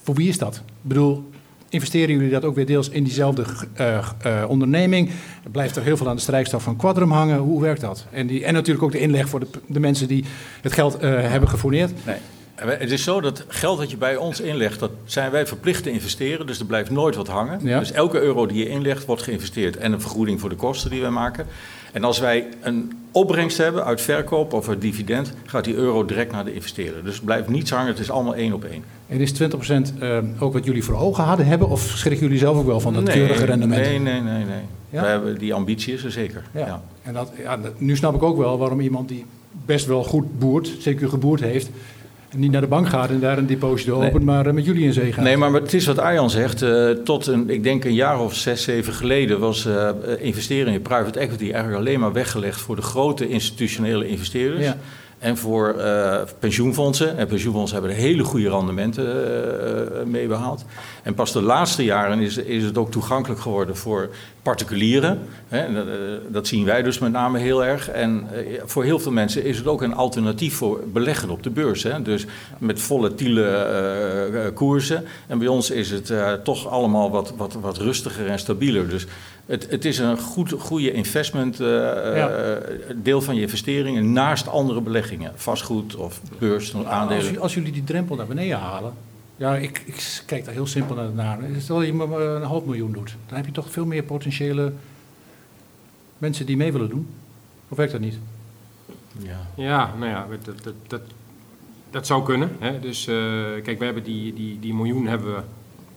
B: voor wie is dat? Ik bedoel, investeren jullie dat ook weer deels in diezelfde eh, eh, onderneming? Blijft er heel veel aan de strijkstaf van Quadrum hangen? Hoe werkt dat? En, die, en natuurlijk ook de inleg voor de, de mensen die het geld eh, hebben gefourneerd.
E: Nee. Het is zo dat geld dat je bij ons inlegt, dat zijn wij verplicht te investeren. Dus er blijft nooit wat hangen.
B: Ja.
E: Dus elke euro die je inlegt, wordt geïnvesteerd. En een vergoeding voor de kosten die wij maken. En als wij een opbrengst hebben uit verkoop of uit dividend, gaat die euro direct naar de investeerder. Dus blijft niets hangen, het is allemaal één op één.
B: En is 20% eh, ook wat jullie voor ogen hadden hebben? Of schrikken jullie zelf ook wel van dat keurige rendement?
E: Nee, nee, nee. nee.
B: Ja?
E: We hebben die ambitie is er zeker.
B: Ja.
E: Ja.
B: En dat, ja, nu snap ik ook wel waarom iemand die best wel goed boert, zeker geboerd heeft, niet naar de bank gaat en daar een deposito
E: Nee.
B: opent, maar eh, met jullie in zee gaat.
E: Nee, maar het is wat Arjan zegt. eh, tot een, ik denk een jaar of zes, zeven geleden was eh, investeren in private equity eigenlijk alleen maar weggelegd voor de grote institutionele investeerders.
B: Ja.
E: En voor pensioenfondsen. En pensioenfondsen hebben er hele goede rendementen mee behaald. En pas de laatste jaren is, is het ook toegankelijk geworden voor particulieren. Hè, dat, eh, dat zien wij dus met name heel erg. En eh, voor heel veel mensen is het ook een alternatief voor beleggen op de beurs. Hè. Dus met volatiele eh, koersen. En bij ons is het toch allemaal wat, wat, wat rustiger en stabieler. Dus het, het is een goed, goede investment,
B: Ja.
E: deel van je investeringen naast andere beleggingen. Vastgoed of beurs,
B: Als,
E: aandelen.
B: u- als jullie die drempel naar beneden halen. Ja, ik, ik kijk daar heel simpel naar. naar. Stel dat je maar een half miljoen doet. Dan heb je toch veel meer potentiële mensen die mee willen doen. Of werkt dat niet?
E: Ja.
F: Ja, nou ja, dat, dat, dat, dat zou kunnen. Hè. Dus eh, kijk, we hebben die, die, die miljoen hebben we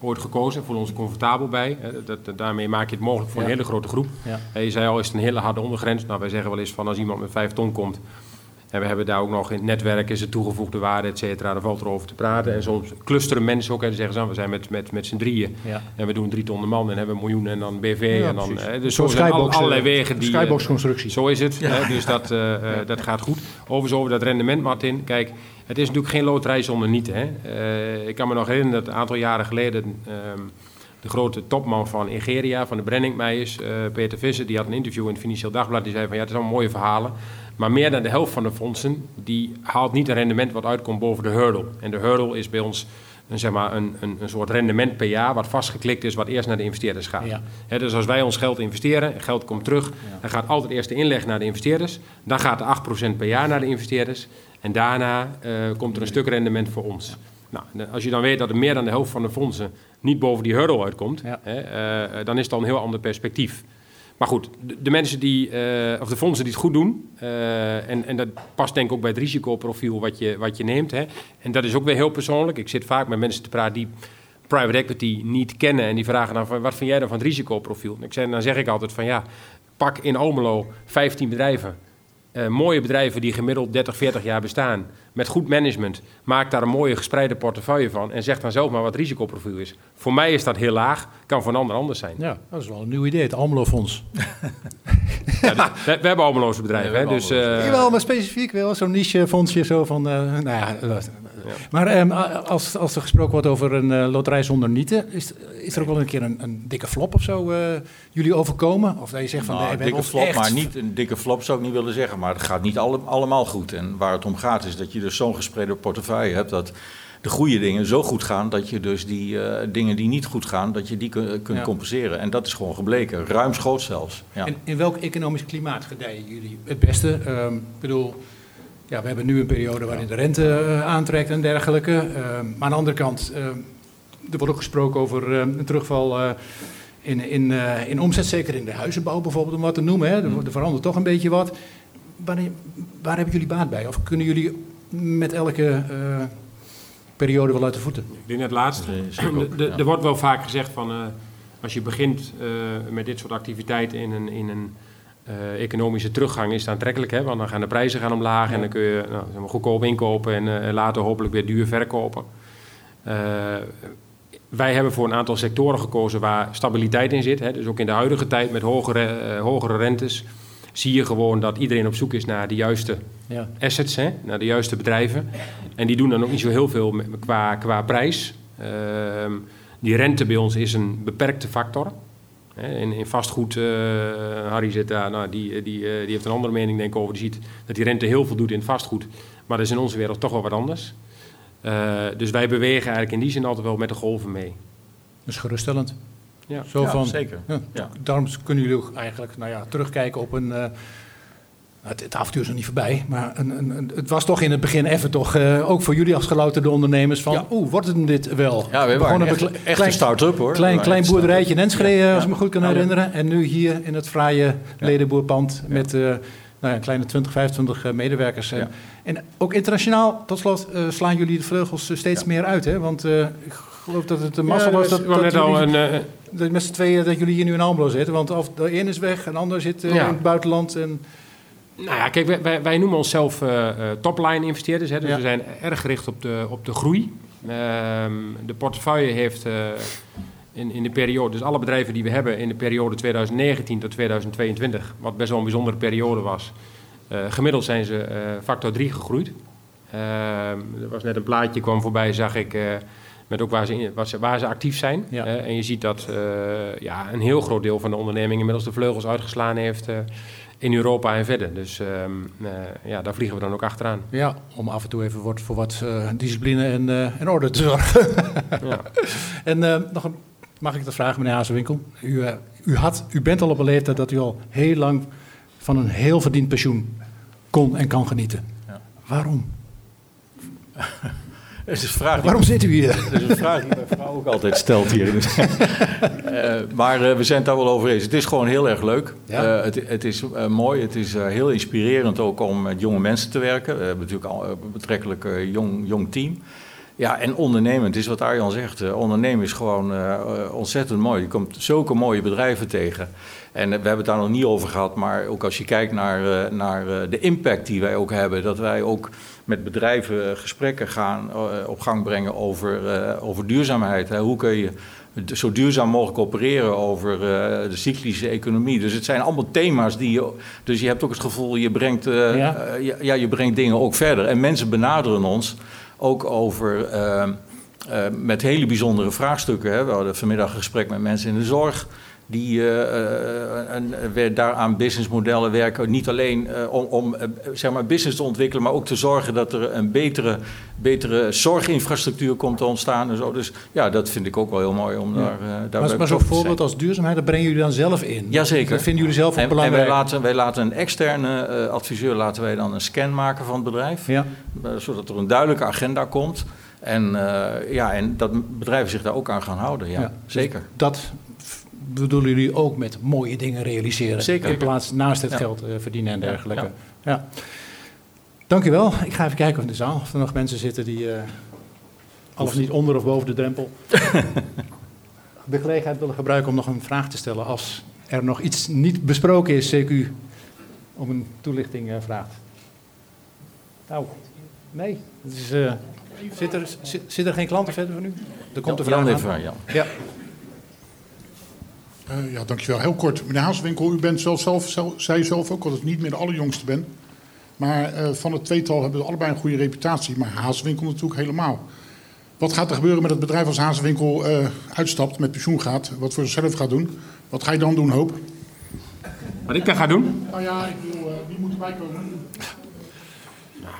F: ooit gekozen, voelen ons er comfortabel bij. Hè. Dat, dat- daarmee maak je het mogelijk voor
B: Ja.
F: een hele grote groep.
B: Ja.
F: Hè, je zei al, is het een hele harde ondergrens. Nou, wij zeggen wel eens van als iemand met vijf ton komt. En we hebben daar ook nog in het netwerk is het toegevoegde waarde, et cetera. Daar valt er over te praten. En soms clusteren mensen ook. Hè, die zeggen ze, nou, we zijn met, met, met z'n drieën.
B: Ja.
F: En we doen drie ton de man en hebben een miljoen en dan BV.
B: Ja,
F: en dan,
B: precies.
F: eh, dus
B: Zo'n
F: zo zijn al-
B: skybox,
F: allerlei
B: eh,
F: wegen die... eh,
B: Skybox-constructie.
F: Zo is het. Hè, dus dat, dat gaat goed. Overigens over dat rendement, Martin. Kijk, het is natuurlijk geen loterij zonder niet. Hè. Eh, ik kan me nog herinneren dat een aantal jaren geleden... ehm, de grote topman van Egeria, van de Brenningmeijers, eh, Peter Visser... die had een interview in het Financieel Dagblad. Die zei van, ja, het is allemaal mooie verhalen... maar meer dan de helft van de fondsen... die haalt niet een rendement wat uitkomt boven de hurdle. En de hurdle is bij ons een, zeg maar, een, een, een soort rendement per jaar... wat vastgeklikt is, wat eerst naar de investeerders gaat.
B: Ja.
F: Dus als wij ons geld investeren, en geld komt terug, dan gaat altijd eerst de inleg naar de investeerders. Dan gaat de 8% per jaar naar de investeerders. En daarna eh, komt er een stuk rendement voor ons. Nou, als je dan weet dat er meer dan de helft van de fondsen niet boven die hurdle uitkomt, eh, dan is het al een heel ander perspectief. Maar goed, de, mensen die, eh, of de fondsen die het goed doen, eh, en, en dat past denk ik ook bij het risicoprofiel wat je, wat je neemt. Hè. En dat is ook weer heel persoonlijk. Ik zit vaak met mensen te praten die private equity niet kennen en die vragen dan van wat vind jij dan van het risicoprofiel? En ik zeg, dan zeg ik altijd van ja, pak in Almelo 15 bedrijven. Eh, mooie bedrijven die gemiddeld 30, 40 jaar bestaan. Met goed management. Maak daar een mooie gespreide portefeuille van. En zeg dan zelf maar wat het risicoprofiel is. Voor mij is dat heel laag. Kan voor een ander anders zijn.
B: Ja, dat is wel een nieuw idee, het Almelo-fonds.
F: Ja, dus we, we hebben Almeloze bedrijven.
E: Ja, we
F: hè,
E: hebben
F: dus, eh,
B: Jawel, maar specifiek wel, zo'n niche-fondsje zo van... eh, nou ja, eh, Maar ehm, als, als er gesproken wordt over een eh, loterij zonder nieten... Is, is er ook wel een keer een, een dikke flop of zo eh, jullie overkomen? Of dat je zegt van...
E: Nou,
B: nee,
E: dikke flop,
B: echt-
E: maar niet een dikke flop zou ik niet willen zeggen. Maar het gaat niet alle- allemaal goed. En waar het om gaat is dat je dus zo'n gespreide portefeuille hebt... dat de goede dingen zo goed gaan dat je dus die eh, dingen die niet goed gaan, dat je die kun- kunt
B: Ja.
E: compenseren. En dat is gewoon gebleken, ruimschoots zelfs. Ja.
B: En in welk economisch klimaat gedijen jullie het beste? Ehm, ik bedoel, ja, we hebben nu een periode waarin de rente eh, aantrekt en dergelijke. Ehm, maar aan de andere kant, ehm, er wordt ook gesproken over ehm, een terugval eh, in, in, eh, in omzet, zeker in de huizenbouw bijvoorbeeld, om wat te noemen. Hè. Er, er verandert toch een beetje wat. Waar, waar hebben jullie baat bij? Of kunnen jullie met elke eh, periode wel uit de voeten?
F: Ik denk het laatste. De- de-. Er wordt wel vaak gezegd van eh, als je begint eh, met dit soort activiteiten in een, in een eh, economische teruggang is het aantrekkelijk. Hè? Want dan gaan de prijzen gaan omlaag en dan kun je nou, zeg maar, goedkoop inkopen en eh, later hopelijk weer duur verkopen. Eh, wij hebben voor een aantal sectoren gekozen waar stabiliteit in zit. Hè? Dus ook in de huidige tijd met hogere, hogere rentes zie je gewoon dat iedereen op zoek is naar de juiste
B: Ja.
F: assets, hè, naar de juiste bedrijven. En die doen dan ook niet zo heel veel qua, qua prijs. Ehm, die rente bij ons is een beperkte factor. In, in vastgoed, eh, Harry zit daar, nou, die, die, eh, die heeft een andere mening denk ik over. Die ziet dat die rente heel veel doet in vastgoed. Maar dat is in onze wereld toch wel wat anders. Eh, dus wij bewegen eigenlijk in die zin altijd wel met de golven mee.
B: Dat is geruststellend.
F: Ja.
B: Zo
E: Ja,
B: van,
E: zeker.
B: Ja,
E: Ja.
B: Daarom kunnen jullie ook eigenlijk nou ja, terugkijken op een. Eh, het, het avontuur is nog niet voorbij, maar een, een, het was toch in het begin even toch eh, ook voor jullie als gelouterde ondernemers van,
E: Ja.
B: oeh, wordt het dit wel?
E: Ja, we hebben een echt,
B: klein,
E: een start-up hoor.
B: klein, klein boerderijtje in Enschede,
E: Ja.
B: als ik me goed kan herinneren. En nu hier in het fraaie ledenboerpand met eh, nou ja, een kleine 20, 25 eh, medewerkers. En, en ook internationaal, tot slot, eh, slaan jullie de vleugels eh, steeds meer uit. Hè? Want eh, ik geloof dat het een massa was dat,
F: we
B: dat
F: al
B: jullie-
F: een, eh,
B: dat met z'n tweeën dat jullie hier nu in Almelo zitten. Want of de een is weg, een ander zit eh, in het buitenland. En,
F: Nou ja, kijk, wij, noemen onszelf eh, topline investeerders. Hè, dus
B: Ja.
F: we zijn erg gericht op de, op de groei. Ehm, de portefeuille heeft eh, in, in de periode, dus alle bedrijven die we hebben in de periode 2019 tot 2022, wat best wel een bijzondere periode was, gemiddeld zijn ze factor 3 gegroeid. Ehm, er was net een plaatje kwam voorbij, zag ik, met ook waar ze, in- waar ze, waar ze actief zijn.
B: Ja.
F: En je ziet dat ja, een heel groot deel van de onderneming inmiddels de vleugels uitgeslaan heeft. In Europa en verder. Dus ehm, eh, ja, daar vliegen we dan ook achteraan.
B: ja, om af en toe even wat, voor wat eh, discipline en, eh, en orde te zorgen.
F: Ja.
B: en nog een, mag ik dat vragen, meneer Hazenwinkel? U, u, had, u bent al op een leeftijd dat u al heel lang van een heel verdiend pensioen kon en kan genieten.
E: Ja.
B: Waarom?
E: Is een vraag die-
B: Waarom zit u hier?
E: Dat is een vraag die mijn vrouw ook altijd stelt hier. Eh, maar eh, we zijn het daar wel over eens. Het is gewoon heel erg leuk.
B: Ja.
E: Eh, het, het is mooi. Het is heel inspirerend ook om met jonge mensen te werken. We hebben natuurlijk al een betrekkelijk jong, jong team. Ja, en ondernemen, het is wat Arjan zegt. ondernemen is gewoon ontzettend mooi. Je komt zulke mooie bedrijven tegen. En we hebben het daar nog niet over gehad, maar ook als je kijkt naar, naar de impact die wij ook hebben, dat wij ook met bedrijven eh, gesprekken gaan eh, op gang brengen over, eh, over duurzaamheid. Hè. Hoe kun je zo duurzaam mogelijk opereren over de cyclische economie. Dus het zijn allemaal thema's die je. Dus je hebt ook het gevoel, je brengt,
B: Ja.
E: ja, je brengt dingen ook verder. En mensen benaderen ons ook over. met hele bijzondere vraagstukken. Hè. We hadden vanmiddag een gesprek met mensen in de zorg. Die eh, eh, en, eh, weer daaraan businessmodellen werken. Niet alleen eh, om, om eh, zeg maar business te ontwikkelen, maar ook te zorgen dat er een betere, betere zorginfrastructuur komt te ontstaan. En zo. Dus ja, dat vind ik ook wel heel mooi om daar, eh daarbij
B: Maar, maar zo'n voorbeeld als duurzaamheid, dat brengen jullie dan zelf in?
E: Jazeker.
B: Dat vinden jullie zelf ook
E: En, en
B: belangrijk?
E: wij, laten, wij laten een externe eh, adviseur laten wij dan een scan maken van het bedrijf.
B: Ja.
E: Eh, zodat er een duidelijke agenda komt. En, eh, ja, en dat bedrijven zich daar ook aan gaan houden. Ja,
B: Ja.
E: zeker.
B: Dat f- bedoelen jullie ook met mooie dingen realiseren.
E: Zeker.
B: In plaats naast het
E: Ja.
B: geld eh, verdienen en dergelijke.
E: ja.
B: Ja. Dank u wel. Ik ga even kijken of in de zaal of er nog mensen zitten die eh al of niet onder of boven de drempel de gelegenheid willen gebruiken om nog een vraag te stellen als er nog iets niet besproken is, CQ, om een toelichting eh, vraagt. Nou, nee. Het is, eh, zit, er, zit, zit er geen klanten verder van u? Er komt een vraag
E: Jan even aan, Jan.
B: Ja.
G: Eh, ja, dankjewel. Heel kort. Meneer Haaswinkel, u bent zelf, zelf, zelf, zei zelf ook al dat ik niet meer de allerjongste ben. Maar eh, van het tweetal hebben we allebei een goede reputatie. Maar Haaswinkel natuurlijk helemaal. Wat gaat er gebeuren met het bedrijf als Haaswinkel eh uitstapt, met pensioen gaat, wat voor zichzelf gaat doen? Wat ga je dan doen, Hoop?
F: Wat ik dan ga doen?
G: Nou ja, ik bedoel, wie moet erbij komen?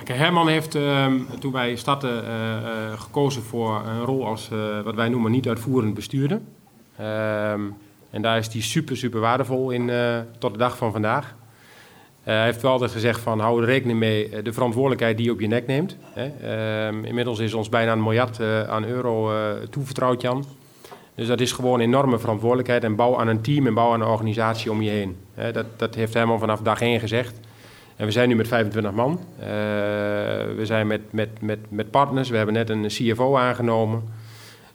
F: Kijk, Herman heeft ehm, toen wij startten eh, gekozen voor een rol als wat wij noemen niet uitvoerend bestuurder. En daar is hij super, super waardevol in eh, tot de dag van vandaag. Eh, hij heeft wel altijd gezegd van hou er rekening mee eh, de verantwoordelijkheid die je op je nek neemt. Hè. Ehm, inmiddels is ons bijna een miljard aan euro toevertrouwd, Jan. Dus dat is gewoon enorme verantwoordelijkheid en bouw aan een team en bouw aan een organisatie om je heen. Dat, dat heeft Herman vanaf dag één gezegd. En we zijn nu met 25 man. We zijn met, met, met, met partners. We hebben net een CFO aangenomen.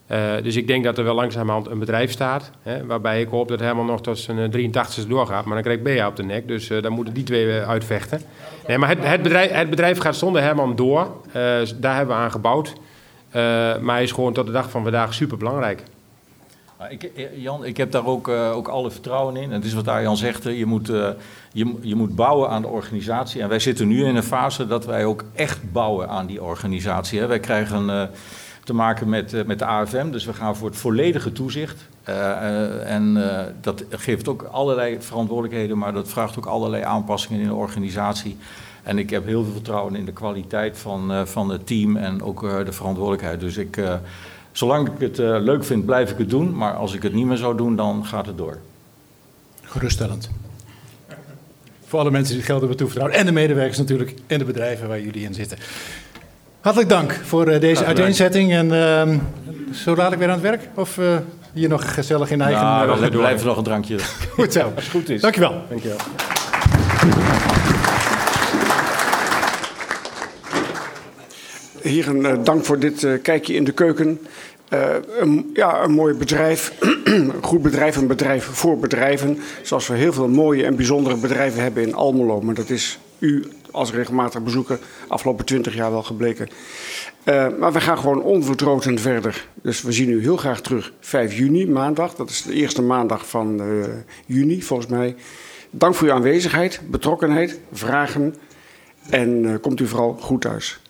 F: Eh, dus ik denk dat er wel langzamerhand een bedrijf staat. Hè, waarbij ik hoop dat Herman nog tot zijn 83 doorgaat. Maar dan krijg ik Bea op de nek. Dus uh, dan moeten die twee uitvechten. Nee, maar het, het, bedrijf, het bedrijf gaat zonder Herman door. Daar hebben we aan gebouwd. maar hij is gewoon tot de dag van vandaag super belangrijk.
E: Ik, Jan, ik heb daar ook, ook alle vertrouwen in. Het is wat Arjan zegt, je moet, je, je moet bouwen aan de organisatie. En wij zitten nu in een fase dat wij ook echt bouwen aan die organisatie. Hè. Wij krijgen te maken met, met de AFM, dus we gaan voor het volledige toezicht. en dat geeft ook allerlei verantwoordelijkheden, maar dat vraagt ook allerlei aanpassingen in de organisatie. En ik heb heel veel vertrouwen in de kwaliteit van, van het team en ook de verantwoordelijkheid. Dus ik zolang ik het leuk vind, blijf ik het doen. Maar als ik het niet meer zou doen, dan gaat het door.
B: Geruststellend. Voor alle mensen die het geld hebben toevertrouwd. En de medewerkers natuurlijk. En de bedrijven waar jullie in zitten. Hartelijk dank voor uh, deze uiteenzetting. En uh, zo dadelijk weer aan het werk? Of uh, hier nog gezellig in eigen...
E: Nou, we blijven nog een drankje.
B: goed zo.
E: Als het goed is.
B: Dankjewel.
E: Dankjewel.
A: Heren, uh, dank voor dit uh, kijkje in de keuken. Uh, een, ja, een mooi bedrijf, een goed bedrijf, een bedrijf voor bedrijven. Zoals we heel veel mooie en bijzondere bedrijven hebben in Almelo. Maar dat is u als regelmatig bezoeker afgelopen twintig jaar wel gebleken. maar we gaan gewoon onverdroten verder. Dus we zien u heel graag terug 5 juni, maandag. Dat is de eerste maandag van juni, volgens mij. Dank voor uw aanwezigheid, betrokkenheid, vragen. En komt u vooral goed thuis.